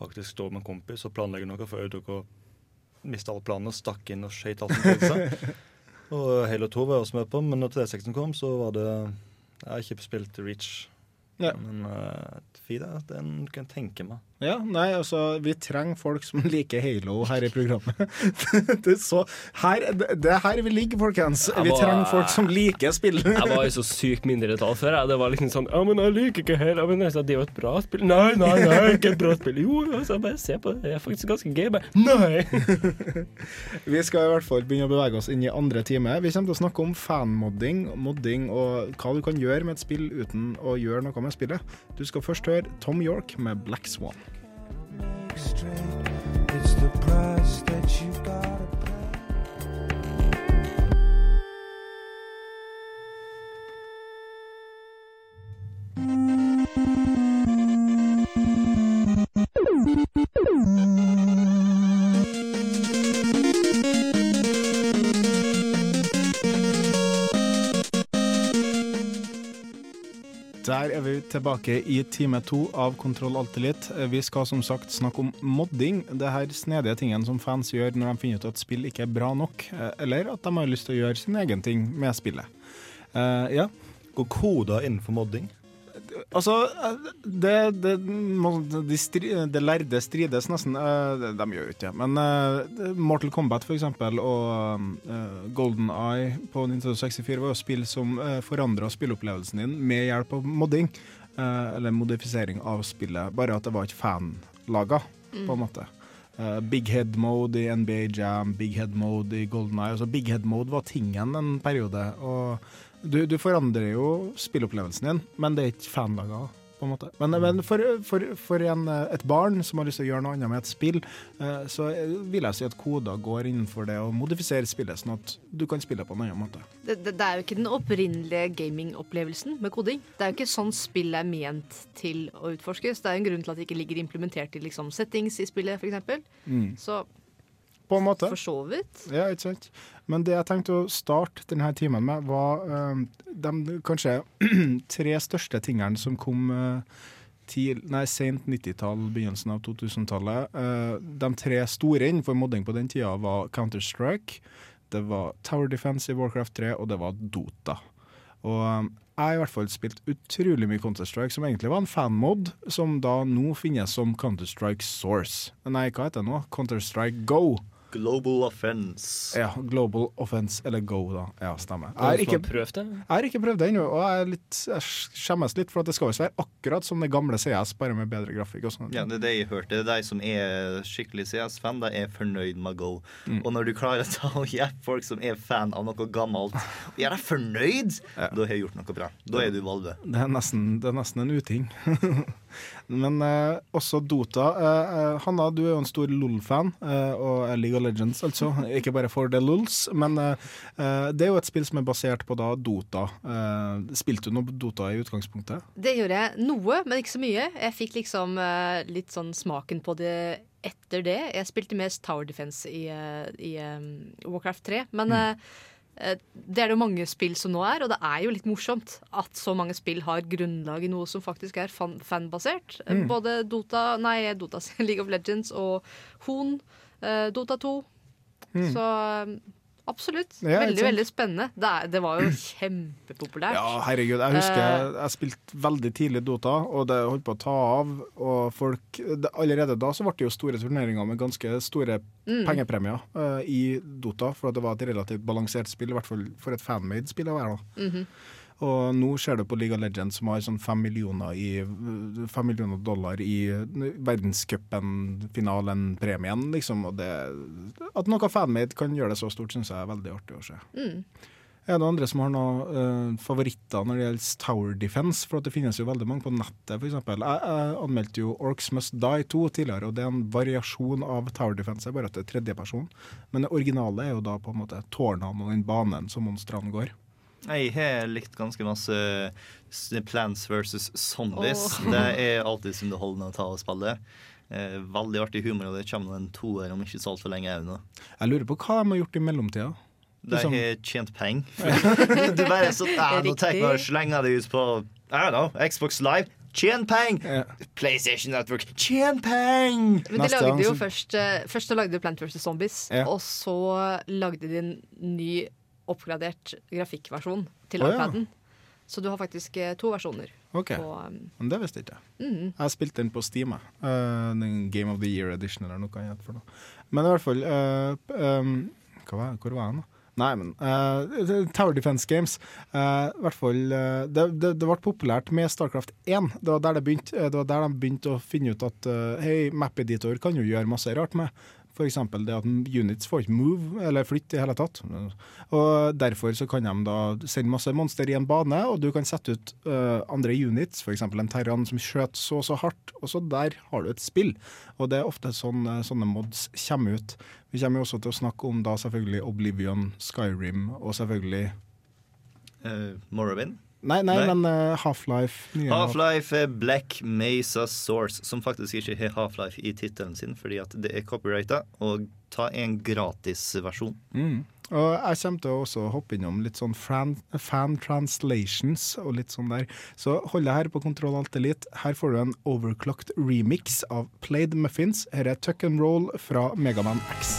faktisk stå med en kompis og planlegge noe før jeg tok og mista alle planene, stakk inn og skøyt alt som prøvde seg. og Halo 2 var jeg også med på, men når 360 kom, så var det Jeg har ikke spilt Reach. Ja. Men uh, Fida, den kan jeg tenke meg. Ja, nei, altså, vi trenger folk som liker Halo her i programmet. det, er så, her, det, er her vi ligger, folkens. Jeg Vi var- trenger folk som liker spill. Jeg var jo så sykt mindretall før. Jeg. Det var liksom sånn Ja, men jeg liker ikke Halo. Men jeg sa, det er jo et bra spill. Nei, nei, nei, ikke et bra spill. Jo, altså, bare se på det. Det er faktisk ganske gøy. Bare, nei! Vi skal i hvert fall begynne å bevege oss inn i andre time. Vi kommer til å snakke om fanmodding, modding og hva du kan gjøre med et spill uten å gjøre noe med spillet. Du skal først høre Tom York med Black Swan. It's the Der er vi tilbake i time to av Kontroll Altilit. Vi skal som sagt snakke om modding. Det her snedige tingen som fans gjør når de finner ut at spill ikke er bra nok, eh, eller at de har lyst til å gjøre sin egen ting med spillet. Uh, ja. Går koder innenfor modding? Altså, det, det, de stri, de lærde strides nesten. Eh, De, de gjør jo ikke det. Men eh, Mortal Kombat for eksempel, og uh, Golden Eye på Nintendo 64 var jo spill som uh, forandra spilleopplevelsen din med hjelp av modding. eller modifisering av spillet. Bare at det var ikke fanlaga, Mm. på en måte. Big head mode i NBA Jam, big head mode i Golden Eye. Altså, big head mode var tingen en periode. Og du, du forandrer jo spillopplevelsen din, men det er ikke fanlaga. På en måte. Men, men for, for, for en, et barn som har lyst til å gjøre noe annet med et spill, eh, så vil jeg si at koder går innenfor det å modifisere spillet, sånn at du kan spille på en annen måte. Det, det, det er jo ikke den opprinnelige gamingopplevelsen med koding. Det er jo ikke sånn spill er ment til å utforskes. Det er jo en grunn til at det ikke ligger implementert i liksom, settings i spillet, f.eks. Mm. Så På en måte. for så vidt. Ja, ikke sant. Men det jeg tenkte å starte denne timen med, var uh, de kanskje tre største tingene som kom uh, nei, sent 90-tall, begynnelsen av 2000-tallet. Uh, de tre store innenfor modding på den tida var Counter-Strike, det var Tower Defense i Warcraft 3, og det var Dota. Og eh, jeg har i hvert fall spilt utrolig mye Counter-Strike, som egentlig var en fanmod, som da nå finnes som Counter-Strike Source. Nei, hva heter det nå? Counter-Strike Go. Global offense. Ja, Global Offense, eller Go, da. Ja, stemmer. Jeg har ikke, prøvd det? jeg har ikke prøvd det ennå, og jeg, litt, jeg skjemmes litt, for at det skal visst være akkurat som det gamle CS, bare med bedre grafikk og sånt. Ja, det er det jeg hørte. De som er skikkelig CS-fan, de er fornøyd med Go. Mm. Og når du klarer å ta og hjelpe folk som er fan av noe gammelt, og gjør deg fornøyd, da har jeg gjort noe bra. Da er du Valve. Det er nesten, det er nesten en uting. Men eh, også Dota. Eh, eh, Hanna, du er jo en stor LOL-fan, eh, og League of Legends, altså. Ikke bare for the LOLs, Men eh, eh, det er jo et spill som er basert på da Dota. Eh, spilte du noe Dota i utgangspunktet? Det gjorde jeg noe, men ikke så mye. Jeg fikk liksom eh, litt sånn smaken på det etter det. Jeg spilte mest Tower Defense i, i um, Warcraft 3. Men mm. eh, det er det jo mange spill som nå er, og det er jo litt morsomt at så mange spill har grunnlag i noe som faktisk er fan fanbasert. Eh, Mm. Både Dota, nei, Dota, League of Legends og Hon, eh, Dota 2. Mm. Så eh, absolutt. Ja, veldig, veldig spennende. Det, det var jo kjempepopulært. Ja, herregud. Jeg husker Eh, jeg, jeg spilte veldig tidlig Dota, og det holdt på å ta av. Og folk det, Allerede da så ble det jo store turneringer med ganske store Mm. pengepremier uh, i Dota, for at det var et relativt balansert spill, i hvert fall for et fanmade spill å være. da. Mhm. Og nå ser du på League of Legends som har sånn fem millioner, i, fem millioner dollar i verdenscupen-finalen-premien, liksom. Og det, at noe fanmade kan gjøre det så stort, syns jeg er veldig artig å se. Mm. Er det noen andre som har noen uh, favoritter når det gjelder Tower Defense? For at det finnes jo veldig mange på nettet, f.eks. Jeg, jeg anmeldte jo Orcs Must Die 2 tidligere, og det er en variasjon av Tower Defense, bare at det er tredjeperson. Men det originale er jo da på en måte tårnene og den banen som monstrene går. Jeg har likt ganske masse s- Plants versus Zombies. Oh. Det er alltid underholdende å ta og spille. Eh, veldig artig humor, og det kommer en toer om ikke så altfor lenge òg nå. Jeg lurer på hva de har gjort i mellomtida. De har har tjent penger. du bare sånn «Ah, Nå tenker jeg slenger slenge det ut på I don't know, Xbox Live. Tjen penger! PlayStation Network. Tjen penger! Men de lagde jo først eh, Først så lagde de Plant vs. Zombies, Ja. og så lagde de en ny oppgradert grafikkversjon til ja. iPaden. Så du har faktisk eh, to versjoner. OK. På, um, Men det visste jeg ikke jeg. -hmm. Jeg spilte den på Steam. Eh, den Game of the Year Edition eller noe annet for noe. Men i hvert fall uh, um, hva var, Hvor var jeg nå? Nei, men uh, Tower Defense Games. uh, hvert fall uh, det, det, det ble populært med Starcraft 1. Det var der det begynte. Det var der de begynte å finne ut at uh, hei, map-editor kan jo gjøre masse rart med. F.eks. det at units får ikke move eller flytte i hele tatt. Og Derfor så kan de da sende masse monster i en bane, og du kan sette ut uh, andre units, f.eks. en Terran som skjøt så og så hardt, og så der har du et spill. Og det er ofte sånn eh, sånne mods kommer ut. Vi kommer jo også til å snakke om da selvfølgelig Oblivion, Skyrim og selvfølgelig Uh, Morrowind. Nei, nei, men uh, Half-Life. Half-Life er Black Mesa Source, som faktisk ikke har Half-Life i tittelen sin fordi at det er copyrighta, og ta en gratisversjon. Mm. Og jeg kommer til å også hoppe innom litt sånn fan, fan translations og litt sånn der. Så hold deg her på Kontroll Alt Elite. Her får du en overclocked remix av Played Muffins. Her er Tuck and Roll fra Megaman X.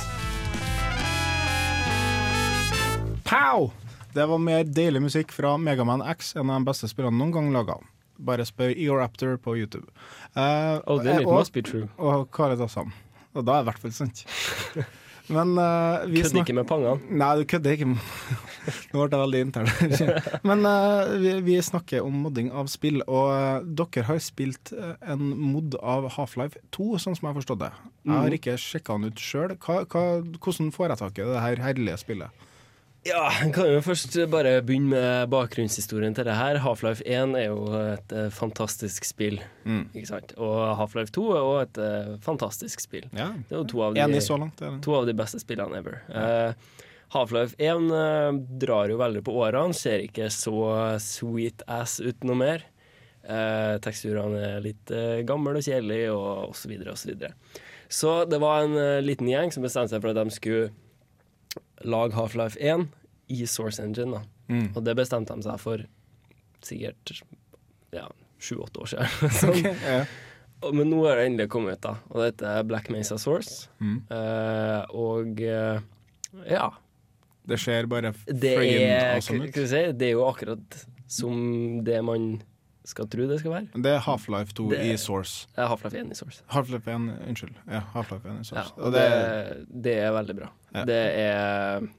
Pow! Det var mer deilig musikk fra Megaman X, en av de beste spillene noen gang laga. Bare spør Eor Raptor på YouTube. Uh, Oh, then it og- must be true. Og Kare Dassam. Og da er det i hvert fall sant. Men uh, vi Kødder ikke med pangene. Nei, du kødder ikke. Nå ble jeg veldig intern. Men uh, vi, vi snakker om modding av spill, og uh, dere har spilt en mod av Half-Life 2, sånn som jeg har forstått det. Jeg har Mhm. ikke sjekka den ut sjøl. Hvordan får jeg tak i det her herlige spillet? Ja, jeg kan jo først bare begynne med bakgrunnshistorien til det her. Half-Life 1 er jo et eh, fantastisk spill, Mm. ikke sant? Og Half-Life 2 er også et eh, fantastisk spill. Ja. Det er jo to av de, Enig så langt, det to av de beste spillene ever. Eh, Half-Life 1 uh, drar jo veldig på årene, ser ikke så sweet ass ut noe mer. Teksturene er litt gamle og kjedelige, og osv. osv. Så det var en liten gjeng som bestemte seg for at de skulle lage Half-Life 1 i Source Engine. Da. Mm. Og det bestemte de seg for sikkert ja, sju-åtte år siden. Sånn. okay, ja. Men nå er det endelig kommet ut, da. Og dette er Black Mesa Source. Mm. Uh, og uh, ja. Det ser bare friggin' er, awesome ut. det er jo akkurat som det man skal tro det skal være. Det er Half-Life 2 Det i Source. Det er Half-Life 1 i Source. Half-Life 1, unnskyld. Ja, Half-Life 1 i Ja, Source. og det, det er veldig bra. Ja. Det er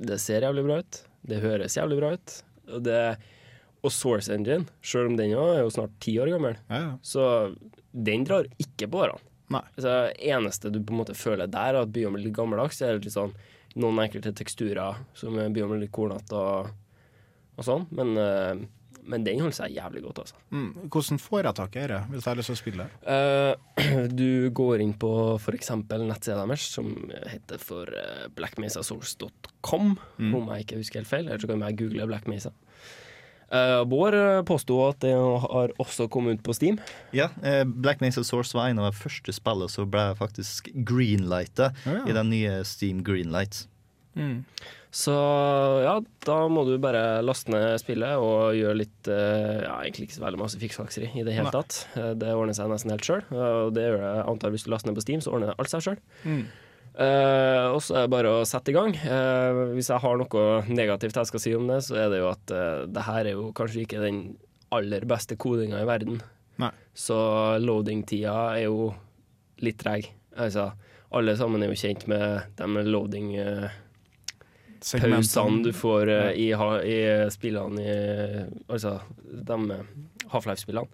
Det ser jævlig bra ut. Det høres jævlig bra ut. Og, det, og Source Engine, selv om den er jo snart ti år gammel, Ja, ja. så den drar ikke på årene. Nei. Altså, eneste du på en måte føler der, er at blir litt gammeldags. Er litt sånn noen enkelte teksturer som begynner å bli litt kornete og, og sånn. Men, eh, men den holder seg jævlig godt, altså. Mm. Hvordan får jeg tak i dette, hvis jeg har lyst til å spille? Uh, du går inn på f.eks. nettsida deres, som heter for uh, blackmesasource.com, Mm. om jeg ikke husker helt feil. Eller så kan jeg google Black Mesa. Uh, Bård eh, påsto at det har også kommet ut på Steam. Ja, uh, Black Mesa Source var en av de første spillene som ble faktisk greenlighta oh, ja. i den nye Steam Greenlight. Så ja, da må du bare laste ned spillet og gjøre litt eh, Ja, egentlig ikke så veldig masse fiksfakseri i det hele tatt. Eh, Det ordner seg nesten helt sjøl. Og det gjør jeg antar hvis du laster ned på Steam, så ordner det alt seg sjøl. Mm. Eh, og så er det bare å sette i gang. Uh, hvis jeg har noe negativt jeg skal si om det, så er det jo at uh, det her er jo kanskje ikke den aller beste kodinga i verden. Nei. Så loading-tida er jo litt treg. Altså, alle sammen er jo kjent med de loading eh, Segmentene. Pausene du får uh, i, i spillene i Altså de Half-Life-spillene.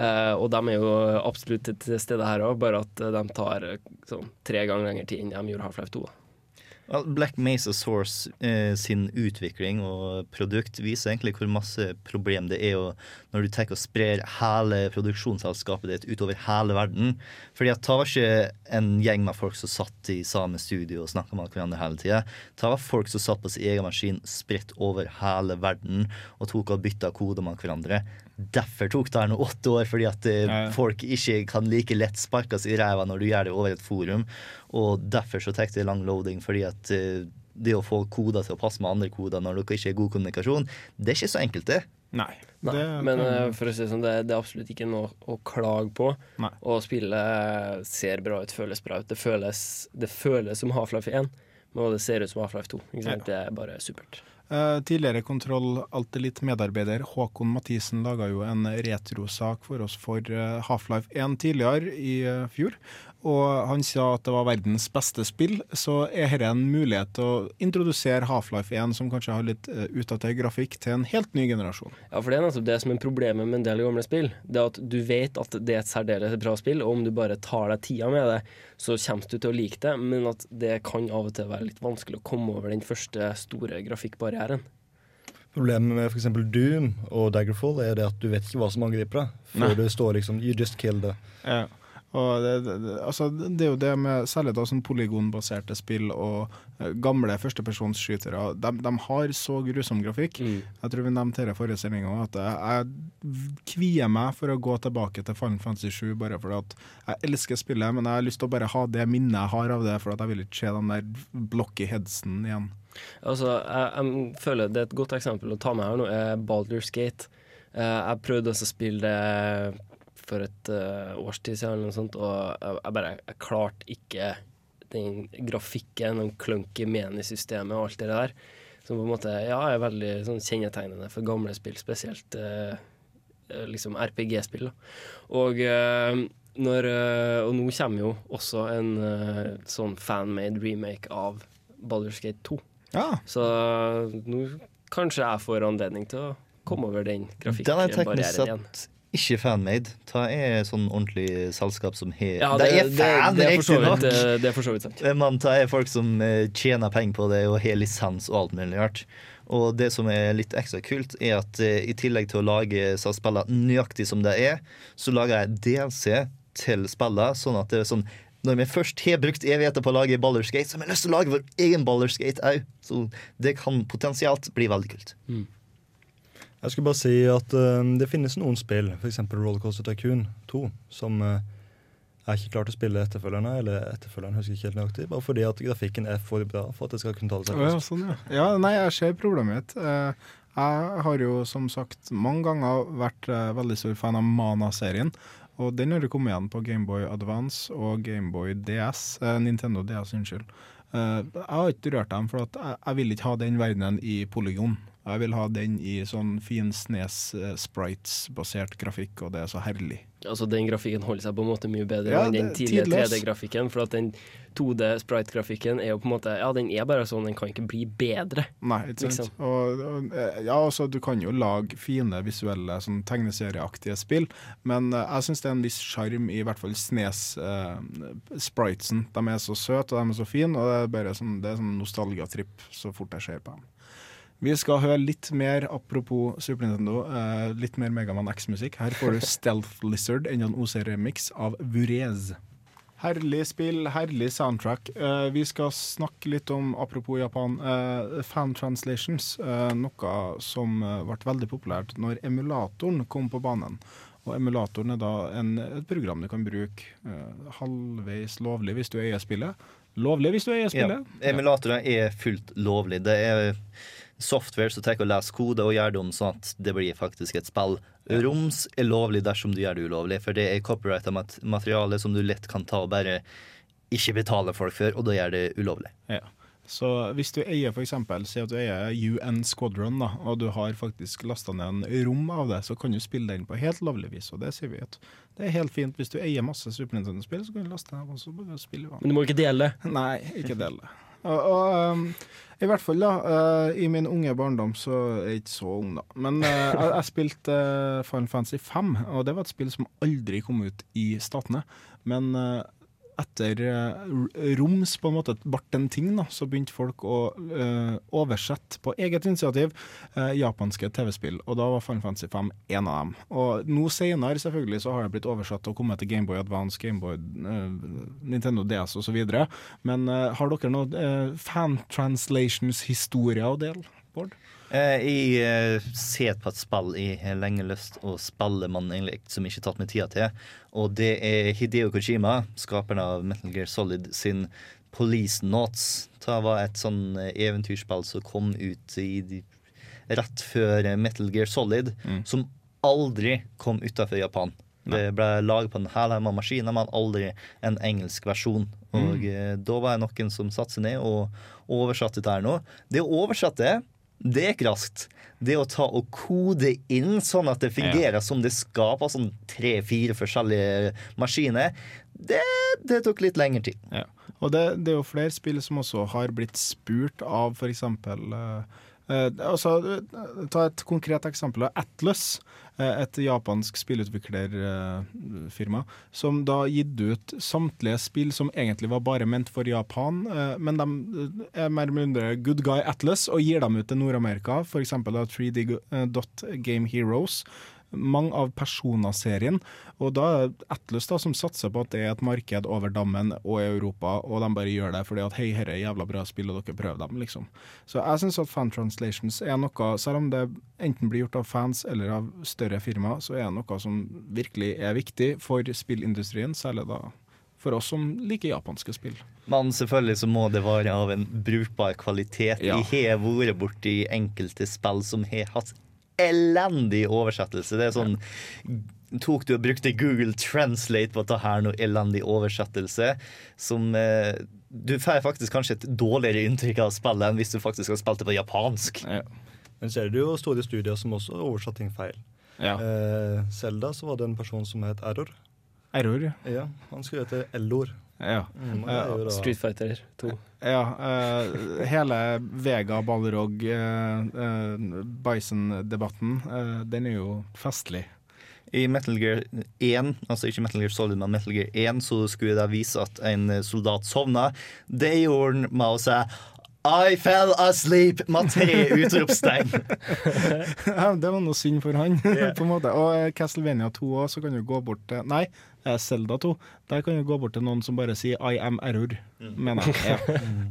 Uh, og de er jo absolutt til stede her òg, bare at eh, de tar sånn tre ganger lengre tid enn de gjorde Half-Life 2. da. Black Mesa Source eh, sin utvikling og produkt viser egentlig hvor masse problem det er å, når du tenker å spre hele produksjonsselskapet ditt utover hele verden. Fordi at det var ikke en gjeng med folk som satt i samme studio og snakka med hverandre hele tida. Det var folk som satt på sin egen maskin spredt over hele verden og tok og bytta koder med hverandre. Derfor tok det her nå åtte år, fordi at ja. folk ikke kan like lett sparkes i ræva når du gjør det over et forum. Og derfor så tar det lang loading, fordi at eh, det å få koder til å passe med andre koder når dere ikke er god kommunikasjon, det er ikke så enkelt, det. Nei. Nei, Det men eh, for å si det sånn, det, det er absolutt ikke noe å klage på. Å spille ser bra ut, føles bra ut. Det føles, det føles som Half-Life 1, og det ser ut som Half-Life 2. Ikke sant? Det er bare supert. Eh, tidligere Kontroll alltid litt medarbeider Håkon Mathisen laga jo en retrosak for oss for eh, Half-Life 1 tidligere i eh, fjor. Og han sa at det var verdens beste spill, så er dette en mulighet til å introdusere Half-Life 1, som kanskje har litt uh, utdatert grafikk, til en helt ny generasjon. Ja, for det er nettopp det som er problemet med en del gamle spill. Det er at du vet at det er et særdeles bra spill, og om du bare tar deg tida med det, så kommer du til å like det, men at det kan av og til være litt vanskelig å komme over den første store grafikkbarrieren. Problemet med f.eks. Doom og Daggerfall er det at du vet ikke hva som angriper deg. Nei. Før det står liksom 'you just killed it'. Ja. Det, det, altså, det er jo det med særlig da sånn polygonbaserte spill og eh, gamle førstepersonsskytere. De, de har så grusom grafikk. Jeg tror vi nevnte det i forrige sending òg, at jeg, kvier meg for å gå tilbake til Final Fantasy 7 bare fordi at jeg elsker spillet, men jeg har lyst til å bare ha det minnet jeg har av det, for at jeg vil ikke se den der blocky headsen igjen. Altså, jeg, jeg føler det er et godt eksempel å ta med her nå, er Baldur's Gate. Eh, jeg prøvde å spille det for et uh, års tid siden, eller noe sånt, og jeg, jeg bare jeg klarte ikke den grafikken, den clunky menisystemet og alt det der. Som på en måte ja, er veldig sånn kjennetegnende for gamle spill, spesielt eh, liksom RPG-spill. Og, uh, når, og nå kommer jo også en sånn fan-made remake av Baldur's Gate 2. Så eh, nå kanskje jeg får anledning til å komme over den Den er teknisk igjen. sett ikke fanmade. Ta er sånn ordentlig selskap som har Ja, det, det- er fan, det er eh, det er for så vidt sant. Men ta er folk som eh, tjener penger på det og har lisens og alt mulig rart. Og det som er litt ekstra kult, er at eh, i tillegg til å lage spiller nøyaktig som det er, så lager jeg DLC til spillene, sånn at det er sånn når vi først har brukt evigheter på å lage ballerskate så har vi lyst til å lage vår egen ballerskate òg. Så det kan potensielt bli veldig kult. Jeg skulle bare si at uh, det finnes noen spill, f.eks. Rollercoaster Tycoon 2, som uh, jeg ikke klart å spille etterfølgerne, eller etterfølgeren husker ikke helt nøyaktig, bare fordi at grafikken er for bra for at det skal kunne tale seg ja, sånn, ja. ja, nei, jeg ser problemet mitt. Eh, Jeg har jo som sagt mange ganger vært eh, veldig stor fan av Mana-serien. Og den har kommet igjen på Gameboy Advance og Gameboy DS. Eh, Nintendo DS, unnskyld. Eh, jeg har ikke rørt dem, for at jeg, jeg vil ikke ha den verdenen i polygon. Jeg vil ha den i sånn fin Snes eh, grafikk, og det er så herlig. Altså Den grafikken holder seg på en måte mye bedre Ja, enn den tidligere 3D-grafikken. For at den 2D-sprite-grafikken er jo på en måte Ja, den er bare sånn, den kan ikke bli bedre. Nei, ikke sant. Liksom. Og, eh, ja, altså, du kan jo lage fine visuelle sånn tegneserieaktige spill, men eh, jeg syns det er en viss sjarm i hvert fall Snes-spritesen. de er så søte og de er så fine, og det er bare sånn, det er sånn nostalgiatripp så fort jeg ser på dem. Vi skal høre litt mer, apropos Super Nintendo, eh, litt mer Megaman X-musikk. Her får du Stealth Lizard, enda en OC-remix av Vurez. Herlig spill, herlig soundtrack. Eh, vi skal snakke litt om, apropos Japan, eh, fan translations. eh, noe som eh, ble veldig populært når emulatoren kom på banen. Og emulatoren er da en, et program du kan bruke eh, halvveis lovlig hvis du eier spillet. Lovlig hvis du eier Ja, spillet. emulatorer er fullt lovlig. Det er software som tar og leser kode og gjør det om sånn at det blir faktisk et spill. Roms er lovlig dersom du gjør det ulovlig, for det er copyrighta mat materiale som du lett kan ta og bare ikke betale folk for, og da gjør det ulovlig. Ja. Så hvis du eier eksempel, si at du eier UN Squadron, da, og du har faktisk lasta ned en rom av det, så kan du spille den på helt lovlig vis. Og det sier vi at det er helt fint. Hvis du eier masse Super Nintendo-spill, så kan du laste ned og spille. Men du må ikke dele. Nei, ikke dele. Og, og um, i hvert fall da, uh, i min unge barndom, så er jeg ikke så ung da, men uh, jeg, jeg spilte uh, Final Fantasy 5, og det var et spill som aldri kom ut i statene. Men etter uh, Roms på en måte ble en ting, da, så begynte folk å uh, oversette på eget initiativ uh, japanske TV-spill, og da var Final Fantasy 5 en av dem. Og nå senere selvfølgelig så har det blitt oversatt og kommet til Gameboy Advance, Gameboy, uh, Nintendo DS osv. Men har dere noe uh, fan translations-historie å dele, Bård? Eh, jeg eh, ser på et spill jeg har lenge lyst å spille, men egentlig som ikke har tatt meg tida til. Og det er Hideo Kojima, skaperen av Metal Gear Solid, sin Police Notes. Det var et sånn eh, eventyrspill som kom ut i, rett før eh, Metal Gear Solid, som aldri kom utafor Japan. Det ble laget på en hælhemma maskiner, men aldri en engelsk versjon. Og mm. da var det noen som satte seg ned og oversatte det her nå. Det å oversette det er ikke raskt. Det å ta og kode inn sånn at det fungerer som det skal på sånn tre-fire forskjellige maskiner, det, det tok litt lengre tid. Ja. Og det, det er jo flere spill som også har blitt spurt av eksempel eh, eh, altså, eh, Ta et konkret eksempel. av Atlas, eh, et japansk spillutviklerfirma, som da gitt ut samtlige spill som egentlig var bare ment for Japan, eh, men de er mer eller mindre good guy Atlas og gir dem ut til Nord-Amerika, f.eks. 3D eh, Dot Game Heroes mange av Persona-serien. Og da er det Atlus da, som satser på at det er et marked over dammen og i Europa, og de bare gjør det fordi at hei, dette er jævla bra spill, og dere prøver dem, liksom. Så jeg syns at fan translations er noe, selv om det enten blir gjort av fans eller av større firma, så er det noe som virkelig er viktig for spillindustrien, særlig da for oss som liker japanske spill. Men selvfølgelig så må det være av en brukbar kvalitet. Ja. Jeg har vært borti enkelte spill som har hatt elendig oversettelse. Det er sånn Tok du og brukte Google Translate på dette her, noe elendig oversettelse, som eh, Du får faktisk kanskje et dårligere inntrykk av spillet enn hvis du faktisk har spilt det på japansk. Men så er det jo store studier som også har oversatt ting feil. Ja. Eh, Zelda så var det en person som het Error. Error, ja. Ja, Han skulle hete Ellor. Ja. Mm, da- Street Fighter 2. Ja, Uh, hele Vega Balrog uh, Bison-debatten, den er jo festlig. I Metal Gear 1, altså ikke Metal Gear Solid, men Metal Gear 1, så skulle det vise at en soldat sovna. Det gjorde han med å si I fell asleep med tre utropstegn. Ja, det var noe synd for han, på en måte. Og Castlevania 2 òg, så kan du gå bort til Nei, Zelda 2. Der kan du gå bort til noen som bare sier 'I am error', mener jeg. Ja.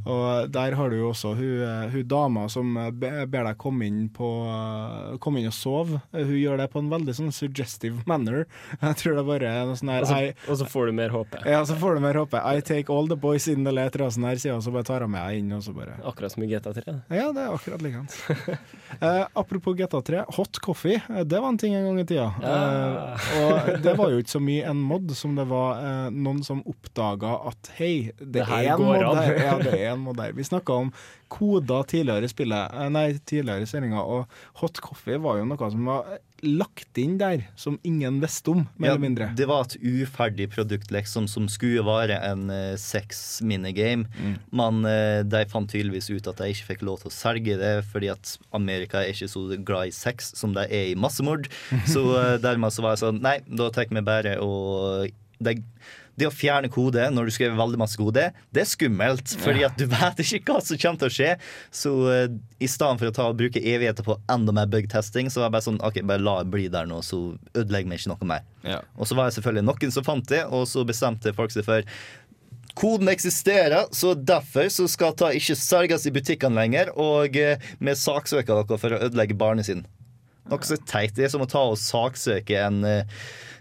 Og der har du jo også hun, eh, hun dama som eh, ber deg komme inn, på, eh, komme inn og sove. Hun gjør det på en veldig sånn suggestive manner. Jeg tror det bare er noe sånn her Og så, og så får du mer håpe. Ja, så får du mer håpe. I take all the boys in the late rasen her, sier hun, så bare tar hun med deg inn, og så bare Akkurat som i GTA3. ja, det er akkurat likeens. eh, apropos GTA3, hot coffee, det var en ting en gang i tida. Ja. Eh, og det var jo ikke så mye en mod som det var eh, noen som oppdaga at hei, det, Det her er en går an. Ja, det er en mod der. Vi snakka om koder tidligere i spillet, eh, nei, tidligere i sendinga, og hot coffee var jo noe som var lagt inn der, som ingen visste om, mer Ja, eller mindre. det var et uferdig produkt liksom, som skulle være en uh, sex-minigame. Men uh, de fant tydeligvis ut at de ikke fikk lov til å selge det, fordi at Amerika er ikke så glad i sex som de er i massemord. Så uh, dermed så var jeg sånn Nei, da tar vi bare og de, det å fjerne kode når du skriver veldig masse kode, det er skummelt. Fordi at du vet ikke hva som kommer til å skje. Så uh, i stedet for å ta og bruke evigheter på enda mer bug-testing, så var jeg bare sånn OK, bare la det bli der nå, så ødelegger vi ikke noe mer. Og så var det selvfølgelig noen som fant det, og så bestemte folk seg for Koden eksisterer, så derfor så skal ta ikke selges i butikkene lenger, og eh, vi saksøker dere for å ødelegge barnet sin. Noe så teit. Det er som å ta og saksøke en, eh,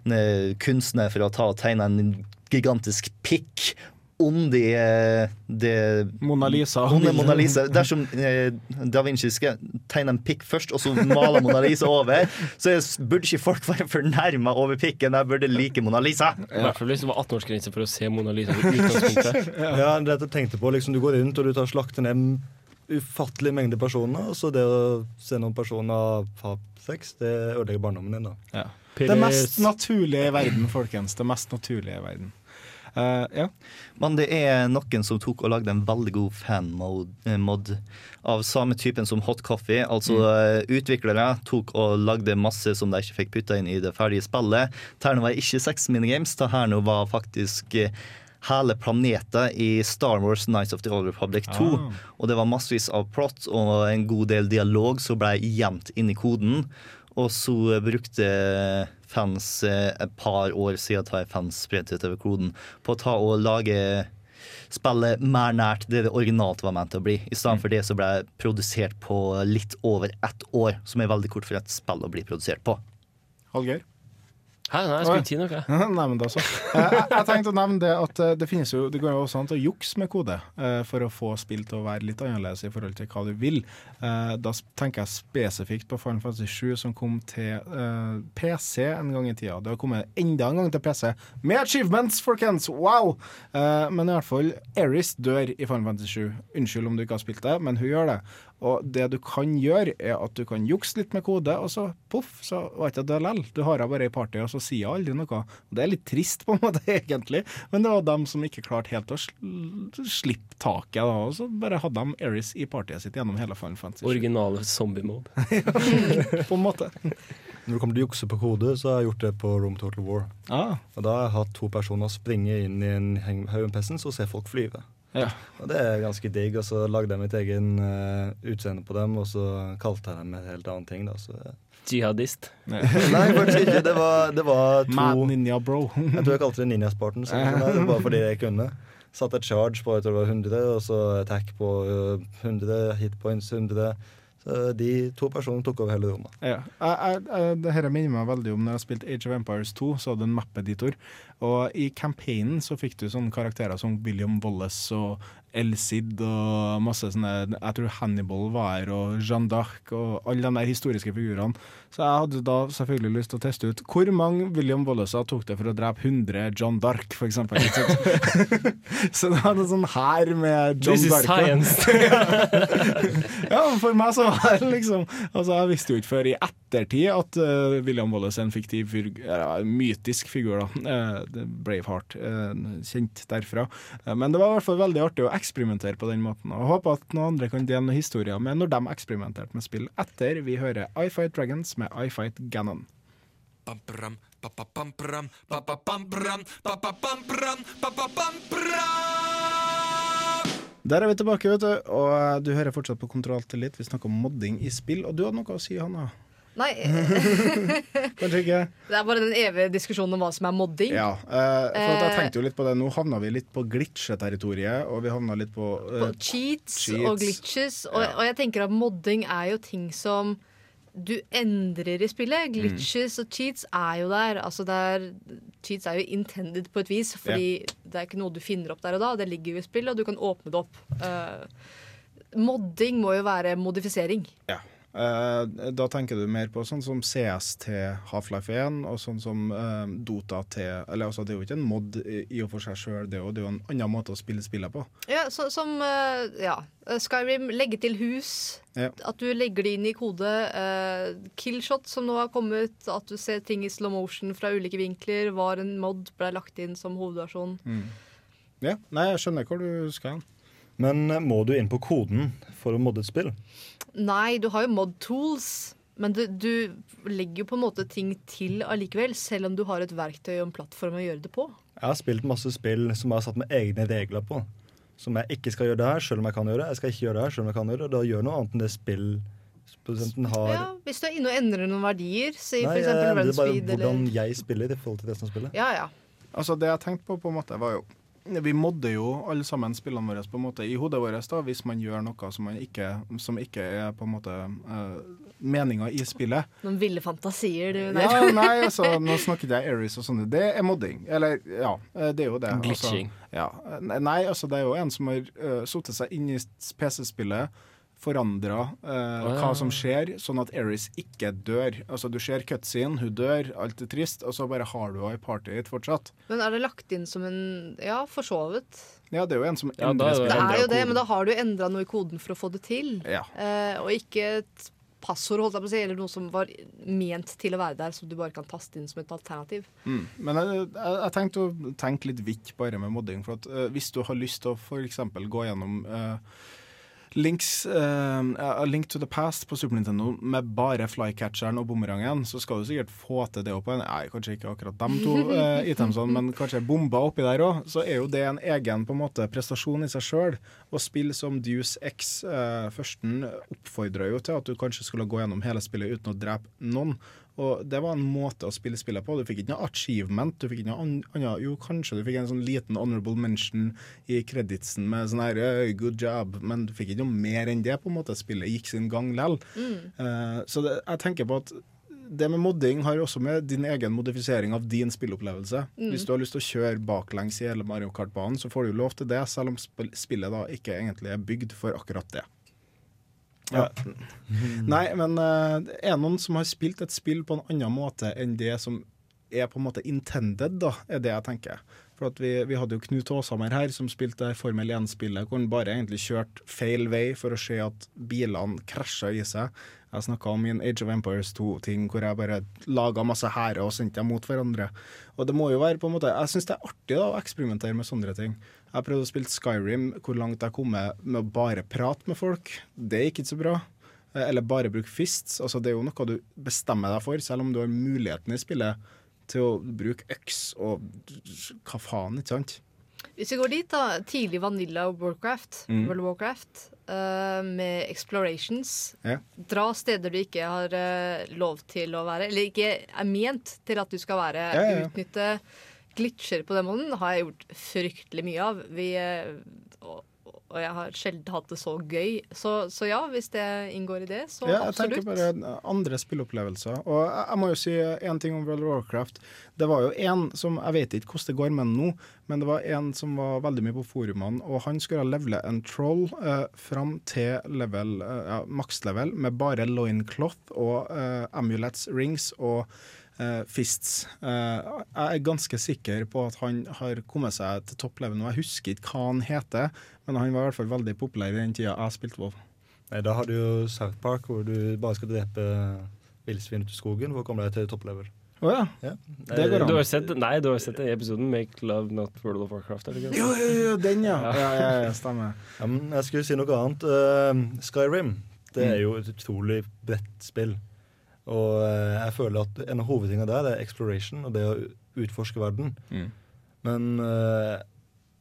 en eh, kunstner for å ta og tegne en gigantisk pikk om de, eh, de Mona Lisa. Onde Mona Lisa. Dersom eh, da Vinci skal tegne en pikk først, og så maler Mona Lisa over, så burde ikke folk være fornærma over pikken. Jeg burde like Mona Lisa. I hvert fall hvis det var 18-årsgrense for å se Mona Lisa i utgangspunktet. Ja, det jeg tenkte på, liksom, Du går rundt og du tar slakter ned en ufattelig mengde personer. Og så det å se noen personer ha sex, det ødelegger barndommen din. da. Det mest naturlige i verden, folkens. Det mest naturlige i verden. Eh, ja. Men det er noen som tok og lagde en veldig god fan-mod av samme typen som Hot Coffee. Altså mm. utviklere tok og lagde masse som de ikke fikk putta inn i det ferdige spillet. Terno var ikke seks minigames, det her nå var faktisk eh, hele planeter i Star Wars Nights of the Old Republic 2. Ah. Og det var massevis av plot og en god del dialog som ble gjemt inn i koden. Og så brukte fans eh, et par år siden tar fans spredte utover koden på å ta og lage spillet mer nært det det originalt var ment å bli. I stedet for det som ble produsert på litt over ett år, som er veldig kort for et spill å bli produsert på. Hallgeir? Hæ, nei, jeg skulle ikke si noe. Nei, men da så. Eh, Jeg, jeg tenkte å nevne det at eh, det finnes jo Det går jo også an å jukse med kode eh, for å få spill til å være litt annerledes i forhold til hva du vil. Da tenker jeg spesifikt på Final Fantasy 7 som kom til PC en gang i tida. Det har kommet enda en gang til PC med achievements, folkens! Wow! Men i hvert fall, Eris dør i Final Fantasy 7. Unnskyld om du ikke har spilt det, men hun gjør det. Og det du kan gjøre, er at du kan jukse litt med kode, og så poff, så var ikke det lell. Du har henne bare i party, og så sier hun aldri noe. Og det er litt trist, på en måte, egentlig, men det var dem som ikke klarte helt å slippe taket, da, og så bare hadde de Eris i partyet sitt gjennom hele Final Fantasy. Originale zombie-mode. på en måte. Når det kommer til å jukse på kode, så har jeg gjort det på Room Total War. Ah. Og Da har jeg hatt to personer springe inn i en haug med peasants og se folk flyve. Ja. Og Det er ganske digg. Og så lagde jeg mitt egen uh, utseende på dem, og så kalte jeg dem en helt annen ting. da. Så, Jihadist. Nei, faktisk ikke. Det var, det var to Mad Ninja Bro. Jeg tror jeg kalte det Ninja Spartan. Så det bare fordi jeg kunne. Satt et charge på jeg tror det var 100, og så attack på øh, 100, hitpoints 100. Så de to personene tok over hele rommet. Ja. Jeg, jeg, jeg, minner meg veldig om når jeg spilte Age of Empires 2, så hadde du en mappeditor. Og i campaignen så fikk du sånne karakterer som William Wallace og El Cid og masse sånne Jeg tror Hannibal var her, og Jeanne d'Arc og alle de der historiske figurene. Så jeg hadde da selvfølgelig lyst til å teste ut hvor mange William Wallacer tok det for å drepe 100 John Dark, eksempel. Så det var noe sånn her med John This is This is science. ja, for meg så var det liksom Altså, jeg visste jo ikke før i ettertid at uh, William Wallace er en fiktiv figur, en mytisk figur, da. Uh, Braveheart, eh, kjent derfra. Men det var i hvert fall veldig artig å eksperimentere på den måten. Og håper at noen andre kan dele noen historier med når de eksperimenterte med spill etter vi hører I Fight Dragons med I Fight Ganon. Der er vi tilbake, vet du. Og du hører fortsatt på Kontroll til litt. Vi snakker om modding i spill. Og du hadde noe å si, Hanna? Nei, Kanskje ikke? det er bare den evige diskusjonen om hva som er modding. Ja. eh, for at jeg Eh, tenkte jo litt på det. Nå havna vi litt på glitcheterritoriet, og vi havna litt på, uh, på cheats, cheats. og glitches. Og, Ja. og jeg tenker at modding er jo ting som du endrer i spillet. Mm. Glitches og cheats er jo der. Altså det er, cheats er jo intended på et vis, fordi det er ikke noe du finner opp der og da. Det ligger jo i spillet, og du kan åpne det opp. Uh, modding må jo være modifisering. Ja. Eh, da tenker du mer på sånn som CS til Half-Life 1, og sånn som eh, Dota til Eller altså, det er jo ikke en mod i, og for seg sjøl, det det er jo en annen måte å spille spillet på. Ja, så, som eh, ja. Skyrim, legge til hus. Ja. At du legger det inn i kode. Uh, Killshot, som nå har kommet. At du ser ting i slow motion fra ulike vinkler. Var en mod, ble lagt inn som hovedversjon. Ja, Nei, jeg skjønner hvor du skal hen. Men eh, må du inn på koden for å modde et spill? Nei, du har jo mod tools. Men du, du legger jo på en måte ting til allikevel, selv om du har et verktøy og en plattform å gjøre det på. Jeg har spilt masse spill som jeg har satt med egne regler på. Som jeg ikke skal gjøre det her, selv om jeg kan gjøre det. Jeg skal ikke gjøre det her, selv om jeg kan gjøre det. Da gjør noe annet enn det spillprodusenten har. Ja, hvis du er inne og endrer noen verdier, si Nei, for eksempel det run bare speed hvordan eller jeg spiller i forhold til det som spiller. Ja, ja. Altså Det jeg tenkte på, på en måte var jo Vi modder jo alle sammen spillene våre på en måte i hodet vårt da, hvis man gjør noe som, man ikke, som ikke er på en måte uh, meninga i spillet. Noen ville fantasier, du. Nei. Ja, nei, altså, nå snakket jeg Aries og sånne. Det er modding. Eller, ja, eh, det er jo det. Glitching. Altså, ja. Nei, altså, det er jo en som har uh, satt seg inn i PC-spillet, forandra uh, ja. hva som skjer, sånn at Eris ikke dør. Altså, du ser cutscene, hun dør, alt er trist, og så bare har du henne i partyet ditt fortsatt. Men er det lagt inn som en Ja, for så vidt. Ja, det er jo en som Ja, endrer spillet. det Det er jo det, men da har du endra noe i koden for å få det til. Ja. Eh, og ikke et passord, holdt jeg på å si, eller noe som var ment til å være der, som du bare kan taste inn som et alternativ. Mm. Men jeg, jeg, jeg tenkte å tenke litt vidt bare med modding. For at, eh, hvis du har lyst til å f.eks. gå gjennom eh, Links, uh, Link to the Past på Super Nintendo med bare flycatcheren og bumerangen, så skal du sikkert få til det på en Nei, kanskje ikke akkurat dem to uh, itemsene, men kanskje bomba oppi der òg. Så er jo det en egen på en måte prestasjon i seg sjøl. Og spill som Deuce X uh, førsten oppfordrer jo til at du kanskje skulle gå gjennom hele spillet uten å drepe noen. Og det var en måte å spille spillet på. Du fikk ikke noe achievement. Du fikk ikke noe annet Jo, kanskje du fikk en sånn liten honorable mention i kreditsen med sånn her good job, men du fikk ikke noe mer enn det. på en måte Spillet gikk sin gang lell. Uh, så det, jeg tenker på at det med modding har også med din egen modifisering av din spillopplevelse. Mm. Hvis du har lyst til å kjøre baklengs i hele Mario Kart-banen, så får du jo lov til det, selv om spillet da ikke egentlig er bygd for akkurat det. Ja. Nei, men eh, er det noen som har spilt et spill på en annen måte enn det som er på en måte intended, da, er det jeg tenker. For at vi, vi hadde jo Knut Aashammer her, som spilte Formel 1-spillet, hvor han bare egentlig kjørte feil vei for å se at bilene krasja i seg. Jeg snakka om min Age of Empires 2-ting, hvor jeg bare laga masse hærer og sendte dem mot hverandre. Og det må jo være på en måte Jeg syns det er artig da å eksperimentere med sånne ting. Jeg prøvde å spille Skyrim, hvor langt jeg kom med, med å bare prate med folk. Det gikk ikke så bra. Eh, Eller bare bruke fists. Altså, det er jo noe du bestemmer deg for, selv om du har muligheten i spillet til å bruke øks og hva faen, ikke sant? Hvis vi går dit, da. Tidlig Vanilla Warcraft, Mm. World of Warcraft, uh, med explorations. Ja. Dra steder du ikke har uh, lov til å være, eller ikke er ment til at du skal være. Ja, ja. Utnytte glitcher på den måten har jeg gjort fryktelig mye av. Vi, eh, og, og jeg har sjelden hatt det så gøy. Så, så ja, hvis det inngår i det, så Ja, jeg absolutt. tenker bare andre spilleopplevelser. Og jeg, jeg må jo si én ting om World of Warcraft. Det var jo en som Jeg vet ikke hvordan det går med nå, men det var en som var veldig mye på forumene, og han skulle levele en troll eh, fram til level, eh, ja, makslevel med bare loincloth og eh, amulets, rings og eh, fists. Eh, jeg er ganske sikker på at han har kommet seg til topplevel, nå. Jeg husker ikke hva han heter, men han var i hvert fall veldig populær i den tida jeg spilte WoW. Nei, Da har du jo South Park, hvor du bare skal drepe villsvin ute i skogen for å komme deg til topplevel. Å ja. Ja. Det går an. Du har sett, nei, du har sett den episoden Make Love Not World of Warcraft? Eller? Jo, jo, jo, den, ja. Ja, ja, ja, stemmer. Ja, men jeg skulle si noe annet. Uh, Skyrim det Mm. er jo et utrolig bredt spill. Og eh, jeg føler at en av hovedtingene der er exploration og det å utforske verden. Mm. Men eh,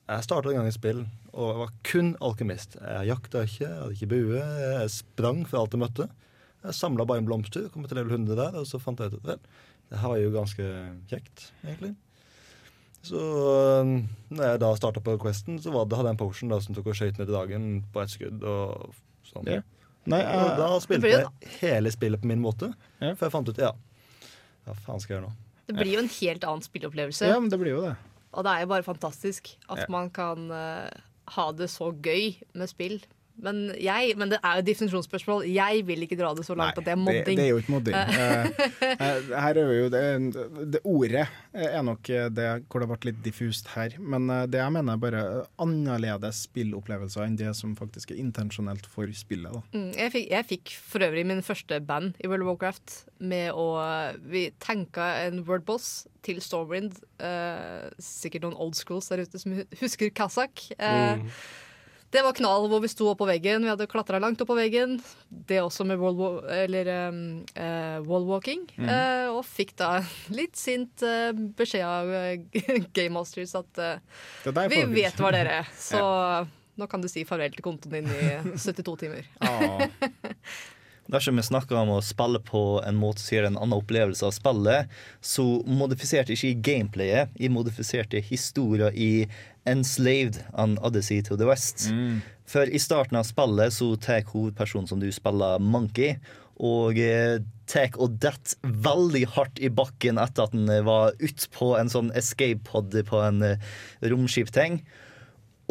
jeg starta en gang et spill, og jeg var kun alkymist. Jeg jakta ikke, jeg hadde ikke bue. Jeg sprang fra alt jeg møtte. Jeg samla bare en blomster, kom til level 100 der, og så fant jeg ut at vel, det her var jo ganske kjekt, egentlig. Så øh, når jeg da starta på Questen, så var det, hadde jeg en potion da, som tok og skøyt ned i dagen på ett skudd. og sånn. Ja. Nei, og jeg- da spilte jeg hele spillet på min måte, Ja. For jeg fant ut ja, hva faen skal jeg gjøre nå? Det blir jo en helt annen spilleopplevelse. Ja, men det blir jo det. Og det er jo bare fantastisk at Ja. man kan uh, ha det så gøy med spill. Men, jeg, men det er jo et definisjonsspørsmål. Jeg vil ikke dra det så langt at det er Det, modding. det er jo ikke modding. Eh, eh, her er jo det, det Ordet er nok det hvor det ble litt diffust her. Men eh, det jeg mener er bare annerledes spillopplevelser enn det som faktisk er intensjonelt for spillet. Da. Mm, jeg, fikk, jeg fikk for øvrig min første band i World of Warcraft med å Vi tenka en wordboss til Stormwind. Uh, sikkert noen old schools der ute som husker Kazak. Uh, Mm. Det var knall hvor vi sto oppå veggen. Vi hadde klatra langt oppå veggen. Det også med wall, eller, um, eh, wallwalking. Mm. Uh, og fikk da litt sint uh, beskjed av eh, Game Masters at eh, vi vet hva dere er. Så nå kan du si farvel til kontoen din i 72 timer. Dersom vi snakker om å spille på en måte som gir en annen opplevelse av spillet, så modifiserte ikke jeg gameplayet, jeg modifiserte historier i Enslaved an Odyssey to the West. For i starten av spillet så tar hovedpersonen som du spiller, Monkey, og eh, tar og detter veldig hardt i bakken etter at han eh, var utpå en sånn escape pod på en eh, romskipting.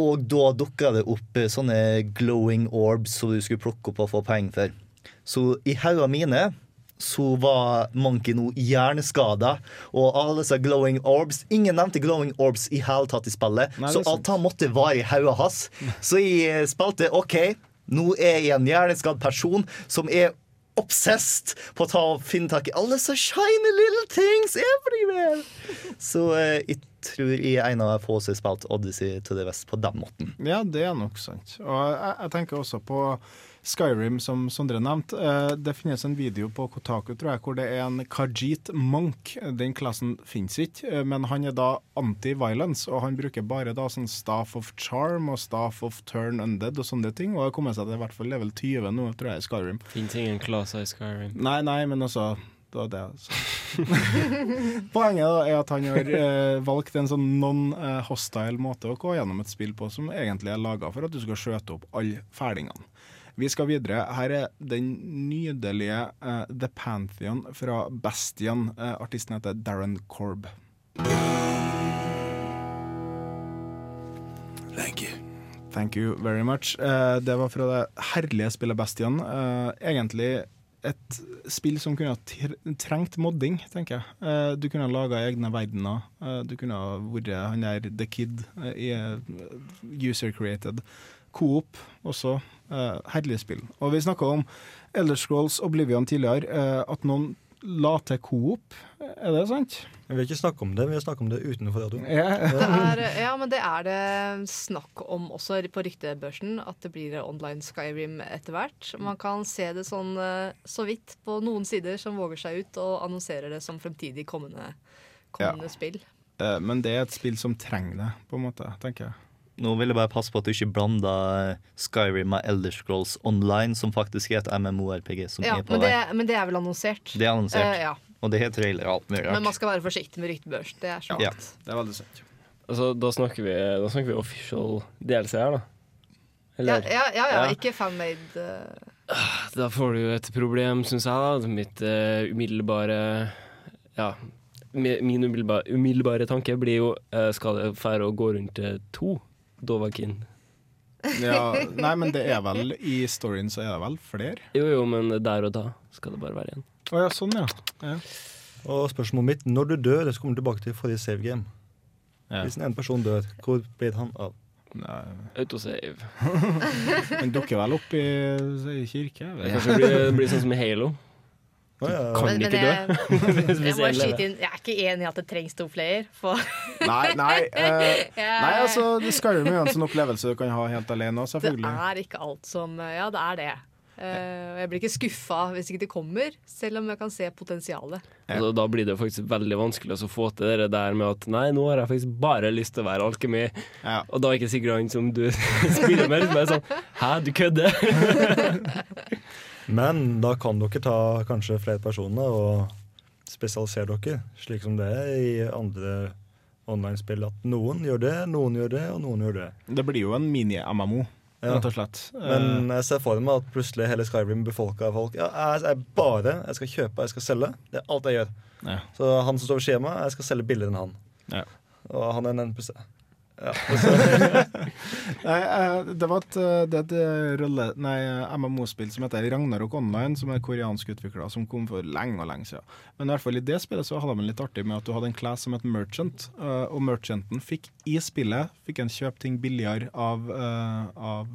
Og da dukka det opp sånne glowing orbs som du skulle plukke opp og få penger for. Så i haugene mine så var Monkey nå hjerneskada, og alle sa glowing orbs Ingen nevnte glowing orbs i hele tatt i spillet, Nei, så alt han måtte være i hodet hans. Så jeg eh, spilte OK, nå er jeg en hjerneskadd person som er obsessed på å ta og finne tak i alle så shiny little things everywhere. Så eh, jeg tror jeg er en av de få som har spilt Odyssey to the West på den måten. Ja, det er nok sant. Og jeg, jeg tenker også på Skyrim, som Sondre nevnte. Eh, Det finnes en video på Kotaku tror jeg, hvor det er en Khajiit Monk. Den klassen finnes ikke, eh, men han er da anti-violence, og han bruker bare da sånn Staff of Charm og Staff of Turn Undead og sånne ting, og har kommet seg til i hvert fall level 20 nå, tror jeg, i Skyrim. Fins ingen klasser i Skyrim. Nei, nei, men altså det det. Poenget da er at han har eh, valgt en sånn non-hostile måte å gå gjennom et spill på, som egentlig er laga for at du skal skjøte opp alle ferdingene. Vi skal videre. Her er den nydelige uh, The Pantheon fra Bastian. Uh, artisten heter Darren Korb. Thank you. Thank you very much. Uh, det var fra det herlige spillet Bastian. Eh, egentlig et spill som kunne ha trengt modding, tenker jeg. Uh, du kunne ha laga egne verdener. Uh, du kunne ha vært han der The Kid uh, i eh, user created. Coop også. Eh, herlige spill. Og vi snakka om Elder Scrolls Oblivion tidligere. uh, at noen la til Coop. Er det sant? Vi vil ikke snakke om det, vi vil snakke om det utenfor radio. Det er, ja, men det er det snakk om også på ryktebørsen, at det blir online Skyrim etter hvert. Man kan se det sånn eh, så vidt på noen sider som våger seg ut og annonserer det som fremtidig kommende, kommende Ja. spill. Eh, men det er et spill som trenger det, på en måte, tenker jeg. Nå vil jeg bare passe på at du ikke blander Skyrim med Elder Scrolls Online, som faktisk er et MMO-RPG som Ja, er på men det, vei. men det er vel annonsert. Det er annonsert. Uh, ja. Og det har trailer og alt mulig Men man skal være forsiktig med ryktebørs. Det er sant. Ja. Det er veldig sant. Altså, da snakker vi, da snakker vi official DLC her, da. Ja, ja, ja, ja, ikke fanmade. Uh... Da får du jo et problem, syns jeg. da Mitt uh, umiddelbare Ja, min umiddelbare, umiddelbare tanke blir jo uh, Skal det fære å gå rundt til to Dovakin? Ja, nei, men det er vel I storyen så er det vel flere? Jo, jo, men der og da skal det bare være én. Å ja, sånn, ja. ja. Og spørsmålet mitt, når du dør, så kommer du tilbake til forrige save game. Hvis en person dør, hvor blir han av? Autosave. Den dukker vel opp i, i kirke? Kanskje det blir, blir sånn som i Halo. Ja. Kan Men- men ikke jeg- dø. Hvis Jeg må skyte inn Jeg er ikke enig i at det trengs to player. For Nei, nei, eh, nei altså, det skal jo en sånn opplevelse du kan ha helt alene selvfølgelig det er ikke alt som Ja, det er det. Uh, jeg blir ikke skuffa hvis ikke det kommer, selv om jeg kan se potensialet. Altså, da blir det faktisk veldig vanskelig å få til det der med at Nei, nå har jeg faktisk bare lyst til å være alkemi. Og da er ikke sikkert han som du spiller med. Liksom er sånn Hæ, du kødder? Men da kan dere ta kanskje flere personer og spesialisere dere, slik som det er i andre online-spill. At noen gjør det, noen gjør det, og noen gjør det. Det blir jo en mini-MMO, Ja. rett og slett. Men jeg ser for meg at plutselig hele Skyrim befolker av folk. Ja, jeg jeg bare Jeg skal kjøpe, jeg skal selge. Det er alt jeg gjør. Ja. Så han som står ved skjemaet, jeg skal selge billigere enn han. Ja. Og han er en NPC. Ja. Nei, eh, det var et, eh, det et eh, rolle, nei, MMO-spill som heter Ragnarok Online, som er koreansk utvikla, som kom for lenge og lenge siden. Men i hvert fall i det spillet så hadde de litt artig med at du hadde en class som het Merchant, og Merchanten fikk i spillet fikk en kjøpe ting billigere av, av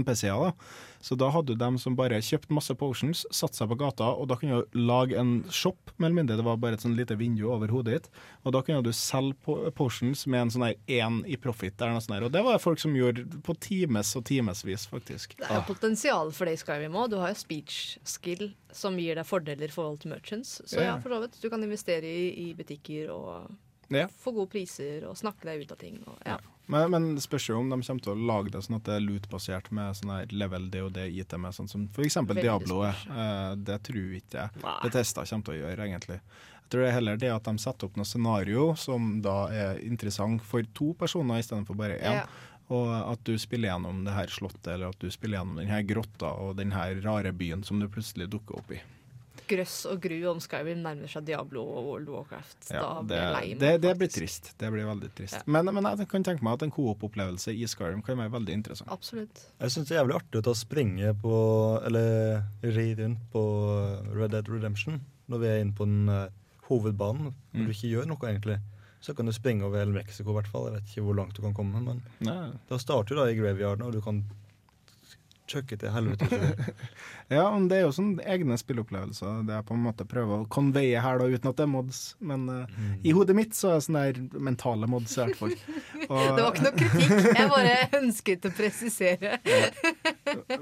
NPC-er. da. Så da hadde du dem som bare kjøpte masse potions, satte seg på gata, og da kunne du lage en shop, mer eller mindre. Det var bare et sånn lite vindu over hodet ditt. Og da kunne du selge potions med en sånn her én i profit. eller noe sånt der. Og det var folk som gjorde på times og timevis, faktisk. Det er potensial for det i Skyrim òg. Du har jo speech skill som gir deg fordeler i forhold til merchants. Så ja, Ja. for så vidt. Du kan investere i, i butikker og Ja. få gode priser og snakke deg ut av ting. Og, ja. Men, men spørs jo om de kommer til å lage det sånn at det er loot-basert med sånn her level DOD-IT med, sånn som f.eks. Diablo er. Eh, det tror ikke jeg Betesta kommer til å gjøre, egentlig. Jeg tror det er heller det at de setter opp noe scenario som da er interessant for to personer istedenfor bare én. Ja. Og at du spiller gjennom det her slottet, eller at du spiller gjennom den her grotta og den her rare byen som du plutselig dukker opp i. Grøss og gru om Skyrim nærmer seg Diablo og World of Warcraft. Ja, da blir det, jeg lei meg. det, det blir trist. Det blir veldig trist. Ja. Men, men jeg kan tenke meg at en coop-opplevelse i Skyrim kan være veldig interessant. Absolutt. Jeg syns det er jævlig artig å springe på Eller ri rundt på Red Dead Redemption når vi er inne på den uh, hovedbanen. Når Mm. du ikke gjør noe, egentlig. Så kan du springe over hele Mexico, i hvert fall. Jeg vet ikke hvor langt du kan komme, men Nei. da starter du da i graveyarden, og du kan chucke til helvete. Ja, men det er jo sånn egne spillopplevelser. Det er på en måte prøve å konveie her da, uten at det er mods. Men eh, i hodet mitt så er det sånne der mentale mods i hvert fall. Og- Det var ikke noe kritikk. Jeg bare ønsket å presisere.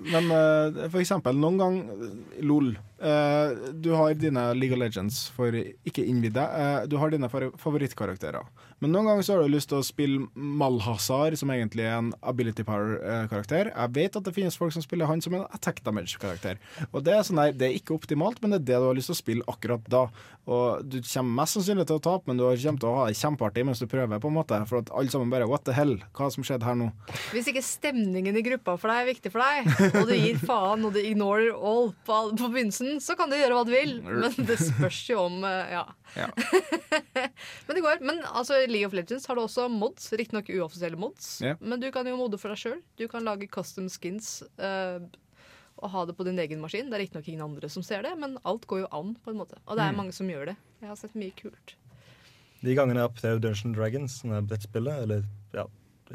Men uh, for eksempel, noen gang eh, LOL. Eh, du har dine League of Legends for ikke innvidde. Uh, du har dine favorittkarakterer. Men noen ganger så har du lyst til å spille Malhazar, som egentlig er en ability power-karakter. Jeg vet at det finnes folk som spiller han som en attack damage-karakter. Og det er sånn der, det er ikke optimalt, men det er det du har lyst til å spille akkurat da. Og du kommer mest sannsynlig til å tape, men du kommer til å ha det kjempeartig mens du prøver, på en måte. For at alle sammen bare What the hell? Hva som skjedde her nå? Hvis ikke stemningen i gruppa for deg er viktig for deg, og du gir faen og du ignorer all- på begynnelsen, så kan du gjøre hva du vil. Men det spørs jo om eh, Ja. Ja. men det går. Men altså, i League of Legends har du også mods. Riktignok uoffisielle mods, Yeah. men du kan jo mode for deg sjøl. Du kan lage custom skins uh, og ha det på din egen maskin. Det er riktignok ingen andre som ser det, men alt går jo an, på en måte. Og det er Mm. mange som gjør det. Jeg har sett mye kult. De gangene jeg har prøvd Dungeon Dragons, sånne brettspillet, eller ja,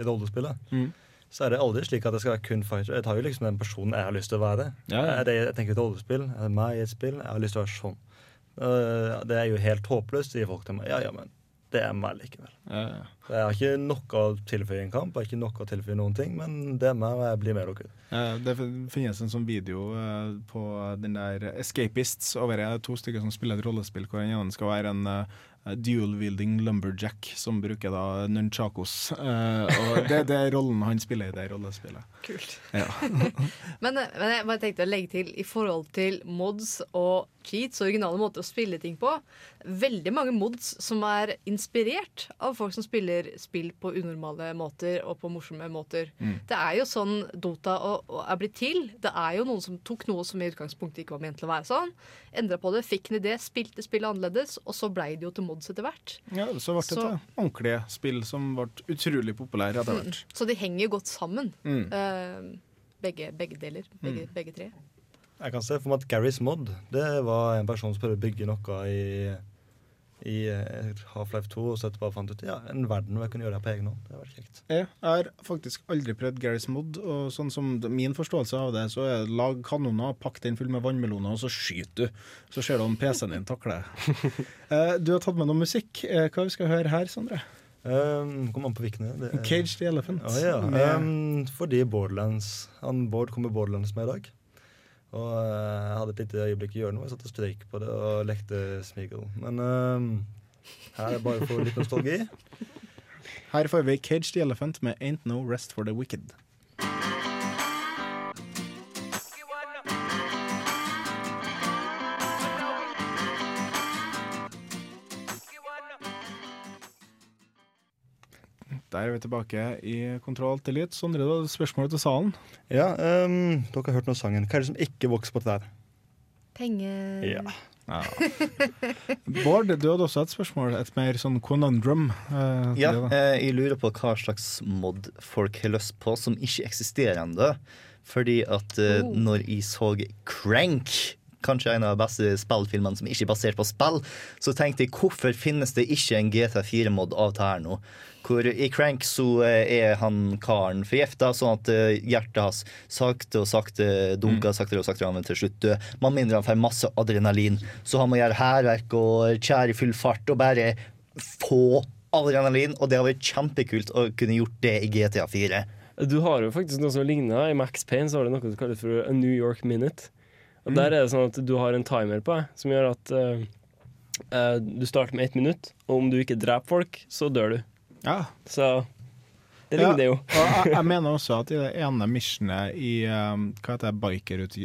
rollespillet, Mm. Så er det aldri slik at det skal være kun fighter. Jeg tar jo liksom den personen jeg har lyst til å være. Ja, ja. Det, jeg tenker et rollespill, er det meg i et spill, jeg har lyst til å være sånn. Øh, det er jo helt håpløst, sier folk til meg. Ja, ja, men det er meg likevel. Ja, ja. Jeg har ikke noe å tilføye en kamp, jeg har ikke noe å tilføye noen ting, men det er meg, og jeg blir med dere. Ja, det finnes en sånn video eh, på den der Escapists over det er to stykker som spiller et rollespill hvor den ene skal være en eh, dual-wielding lumberjack som bruker da nunchakos. Uh, og det, det er rollen han spiller i det rollespillet. Kult. Ja. Men, eh, men jeg bare tenkte å legge til i forhold til mods og cheats og originale måter å spille ting på. Veldig mange mods som er inspirert av folk som spiller spill på unormale måter og på morsomme måter. Mm. Det er jo sånn Dota og, og er blitt til. Det er jo noen som tok noe som i utgangspunktet ikke var ment til å være sånn, endra på det, fikk en idé, spilte spillet annerledes, og så blei det jo til mods etter hvert. Ja, så ble det Så- et ordentlig spill som ble utrolig populært etter hvert. Mm. Så de henger jo godt sammen. Mm. uh, begge, begge deler. Begge, Mm. begge tre. Jeg kan se for meg at Garys Mod det var en person som prøvde å bygge noe i, i eh, Half-Life 2, og så etterpå fant ut ja, en verden hvor jeg kunne gjøre det på egen hånd. Det var kjekt. Jeg har faktisk aldri prøvd Garys Mod, og sånn som min forståelse av det, så er det lag kanoner, pakk den full med vannmeloner, og så skyter du. Så ser du om PC-en din takler det. Eh, Du har tatt med noe musikk. Eh, Hva vi skal høre her, Sondre? Um, kom an på hvilken. er- Cage the Elephant. Ah, ja. Um, fordi Borderlands Han Bård kommer Borderlands med i dag. Og eh, jeg hadde et lite øyeblikk i hjørnet hvor jeg satt og strøyk på det og lekte Smeagol. Men uh, her er det bare for litt nostalgi. Her får vi Cage the Elephant med Ain't No Rest for the Wicked. Der er vi tilbake i Kontroll til litt. Sondre, da, spørsmålet til salen. Ja, um, dere har hørt noe sangen. Hva er det som ikke vokser på trær? Penger Ja. Bård, du hadde også et spørsmål, et mer sånn conundrum. Uh, Ja, det eh, jeg lurer på hva slags mod folk har lyst på som ikke eksisterer ennå. Fordi at uh, Oh. når jeg så Crank, kanskje en av de beste spillfilmene som ikke er basert på spill, så tenkte jeg hvorfor finnes det ikke en GTA4-mod av dette her nå? Hvor I Crank så eh, er han karen forgifta, sånn at eh, hjertet hans sakte og sakte dunker saktere og saktere, og han vil til slutt dø. Med mindre han får masse adrenalin. Så han må gjøre hærverk og kjære i full fart og bare få adrenalin, og det har vært kjempekult å kunne gjort det i GTA 4. Du har jo faktisk noe som ligner. I Max Payne så har du noe som kalles for a New York minute. Og Der er det sånn at du har en timer på deg som gjør at uh, eh, du starter med ett minutt, og om du ikke dreper folk, så dør du. Ja. Så det ligner det jo. og jeg, jeg mener også at i det ene missionet i um, Hva heter det, biker ut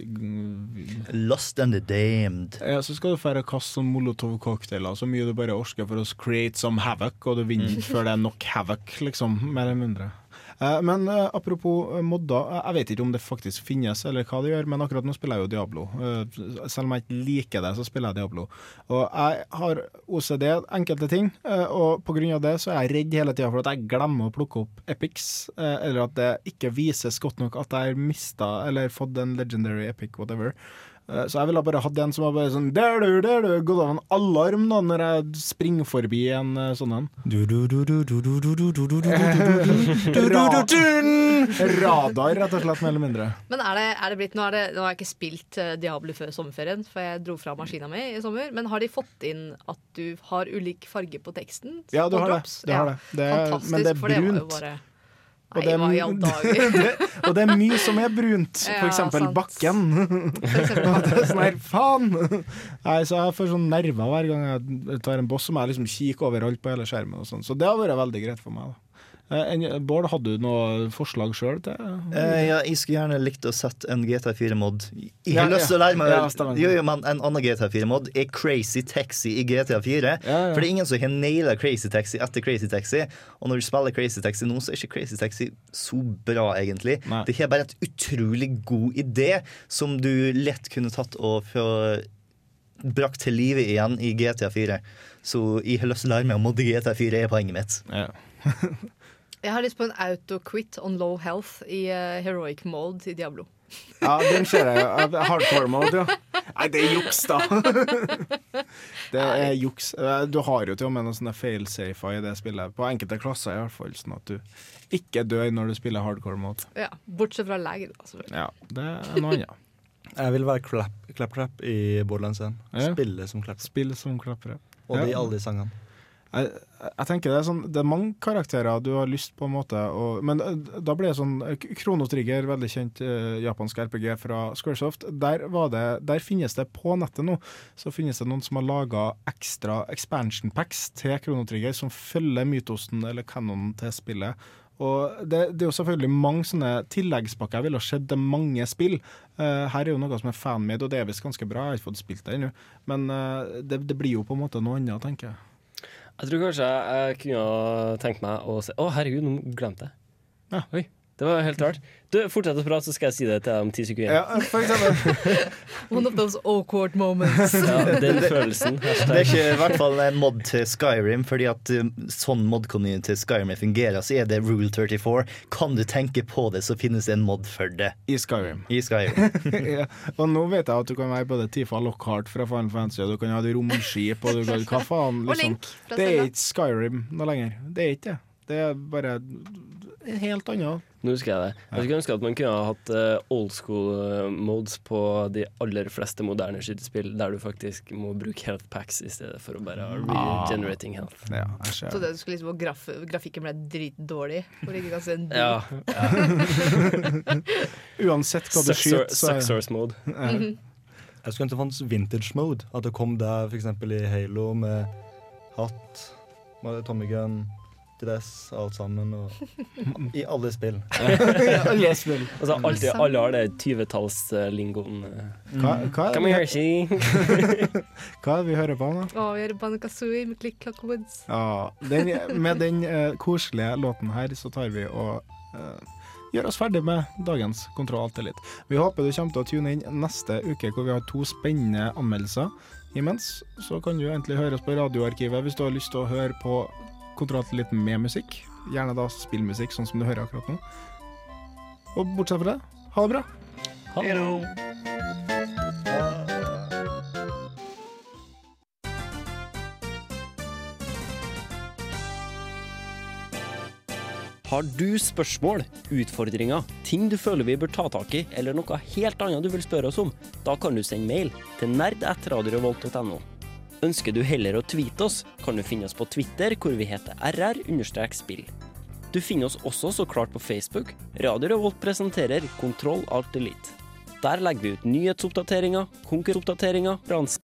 Lost and the Damned. Ja, så skal du feire kaste sånn molotov-cocktailer så mye du bare orker for å create some havoc, og du vinner Mm. før det er nok havoc, liksom. Mer eller mindre. Eh, Men eh, apropos eh, modder, jeg vet ikke om det faktisk finnes, eller hva det gjør, men akkurat nå spiller jeg jo Diablo. Selv om jeg ikke liker det, så spiller jeg Diablo. Og jeg har OCD, enkelte ting, og av det så er jeg redd hele tida for at jeg glemmer å plukke opp epics, eller at det ikke vises godt nok at jeg har mista eller fått en legendary epic, whatever. Eh, Så jeg ville bare hatt en som var bare sånn Der du, der du, gått av en alarm da når jeg springer forbi en eh, sånn en. Radar, rett og slett, mer eller mindre. Men er det, er det blitt, nå, er det, nå har jeg ikke spilt eh, Diablo før sommerferien, for jeg dro fra maskina mi i sommer. Men har de fått inn at du har ulik farge på teksten? Ja, du har det. Du har det. Det er- men det er brunt. Og Nei, det er- det, og det er mye som er brunt, Ja, for eksempel sant. bakken. Og det er sånn her, faen! Nei, så jeg får sånn nerver hver gang jeg tar en boss, som jeg liksom kikker overalt på hele skjermen. og sånn. Så det har vært veldig greit for meg. da. Eh, Bård, hadde du noe forslag sjøl til Eh, ja, jeg skulle gjerne likt å sette en GTA4-mod. Jeg Ja, har lyst til å lære meg Ja, jo, jo, men En annen GTA4-mod er Crazy Taxi i GTA4. ja. For det er ingen som har naila Crazy Taxi etter Crazy Taxi. Og når du spiller Crazy Taxi nå, så er ikke Crazy Taxi så bra, egentlig. Det har bare et utrolig god idé som du lett kunne tatt og få brakt til live igjen i GTA4. Så jeg har lyst til å lære meg å modde GTA4, er poenget mitt. Jeg har lyst på en auto-quit on low health i uh, heroic mode i Diablo. Ja, den ser jeg jo. Hardcore mode, ja. Nei, det er juks, da. Det er juks. Eh, Du har jo til og med noen sånne failsafer i det spillet. På enkelte klasser i hvert fall, sånn at du ikke dør når du spiller hardcore mode. Ja, Bortsett fra lag, da. selvfølgelig. Ja, det er noe annet. Jeg vil være clap- clap-clap i Borderlands 1. Ja. Spille som clap-clap som klappere. Og de alle de sangene. Jeg, jeg tenker det er, sånn, det er mange karakterer du har lyst på en måte og, Men eh, da blir det sånn Krono Trigger, veldig kjent eh, japansk RPG fra Squaresoft. Der, det, der finnes det på nettet nå Så finnes det noen som har laga ekstra expansion packs til Krono Trigger som følger mytosen eller canonen til spillet. Og det, det er jo selvfølgelig mange sånne tilleggspakker. Jeg ville ha sett det mange spill. Uh, her er jo noe som er fanmade, og det er visst ganske bra. Jeg har ikke fått spilt det ennå. Men uh, det, det blir jo på en måte noe annet, tenker jeg. Jeg tror kanskje jeg kunne tenkt meg å si Å, herregud, nå glemte jeg. Oi, det var helt rart. Du, Fortsett å prate, så skal jeg si det til deg om ti sekunder. Ja, for eksempel. One of those awkward moments. Ja, den følelsen. Det er ikke i hvert fall en mod til Skyrim, fordi at um, sånn mod-community til Skyrim fungerer, så er det rule 34. Kan du tenke på det, så finnes det en mod for det. I Skyrim. I Skyrim. ja. Og nå vet jeg at du kan være både Tifa Lockhart fra Final Fantasy, og du kan ha et romskip, og du kan Hva faen, Og liksom. Link Det er ikke Skyrim nå lenger. Det er ikke det. Det er bare helt annet. Nå husker jeg det. Jeg skulle ønske at man kunne ha hatt eh, old school eh, modes på de aller fleste moderne skytespill, der du faktisk må bruke health packs i stedet for å bare ha regenerating health. Ja, jeg Så det du skulle liksom, og graf grafikken ble dritdårlig, hvor ikke kan se en Ja. Uansett hva du skyter, så er- source mode. Ja. Mhm. Jeg skulle ønske det fantes vintage mode. At det kom der f.eks. i Halo med hatt, med Tommy Gun, dress, alt sammen. Og, I alle spill. Alle spill. Altså, alltid, alle har det 20-tallslingoen. Hva, hva, Come here, vi- she. hva er det vi hører på nå? Oh, vi hører Banakazooie med Click Clock Woods. Ah, den, med den uh, koselige låten her, så tar vi og uh, gjør oss ferdig med dagens Kontroll Alt litt. Vi håper du kommer til å tune inn neste uke, hvor vi har to spennende anmeldelser. Imens så kan du egentlig høre oss på radioarkivet hvis du har lyst til å høre på Kontroll litt med musikk. Gjerne da spillmusikk, sånn som du hører akkurat nå. Og bortsett fra det, ha det bra. Ha det. Har du spørsmål, utfordringer, ting du føler vi bør ta tak i, eller noe helt annet du vil spørre oss om, da kan du sende mail til nerd.radiorevolt.no. Ønsker du heller å tweete oss, kan du finne oss på Twitter, hvor vi heter rr-spill. Du finner oss også så klart på Facebook. Radio Revolt presenterer Kontroll Alt Elite. Der legger vi ut nyhetsoppdateringer, konkurroppdateringer, brans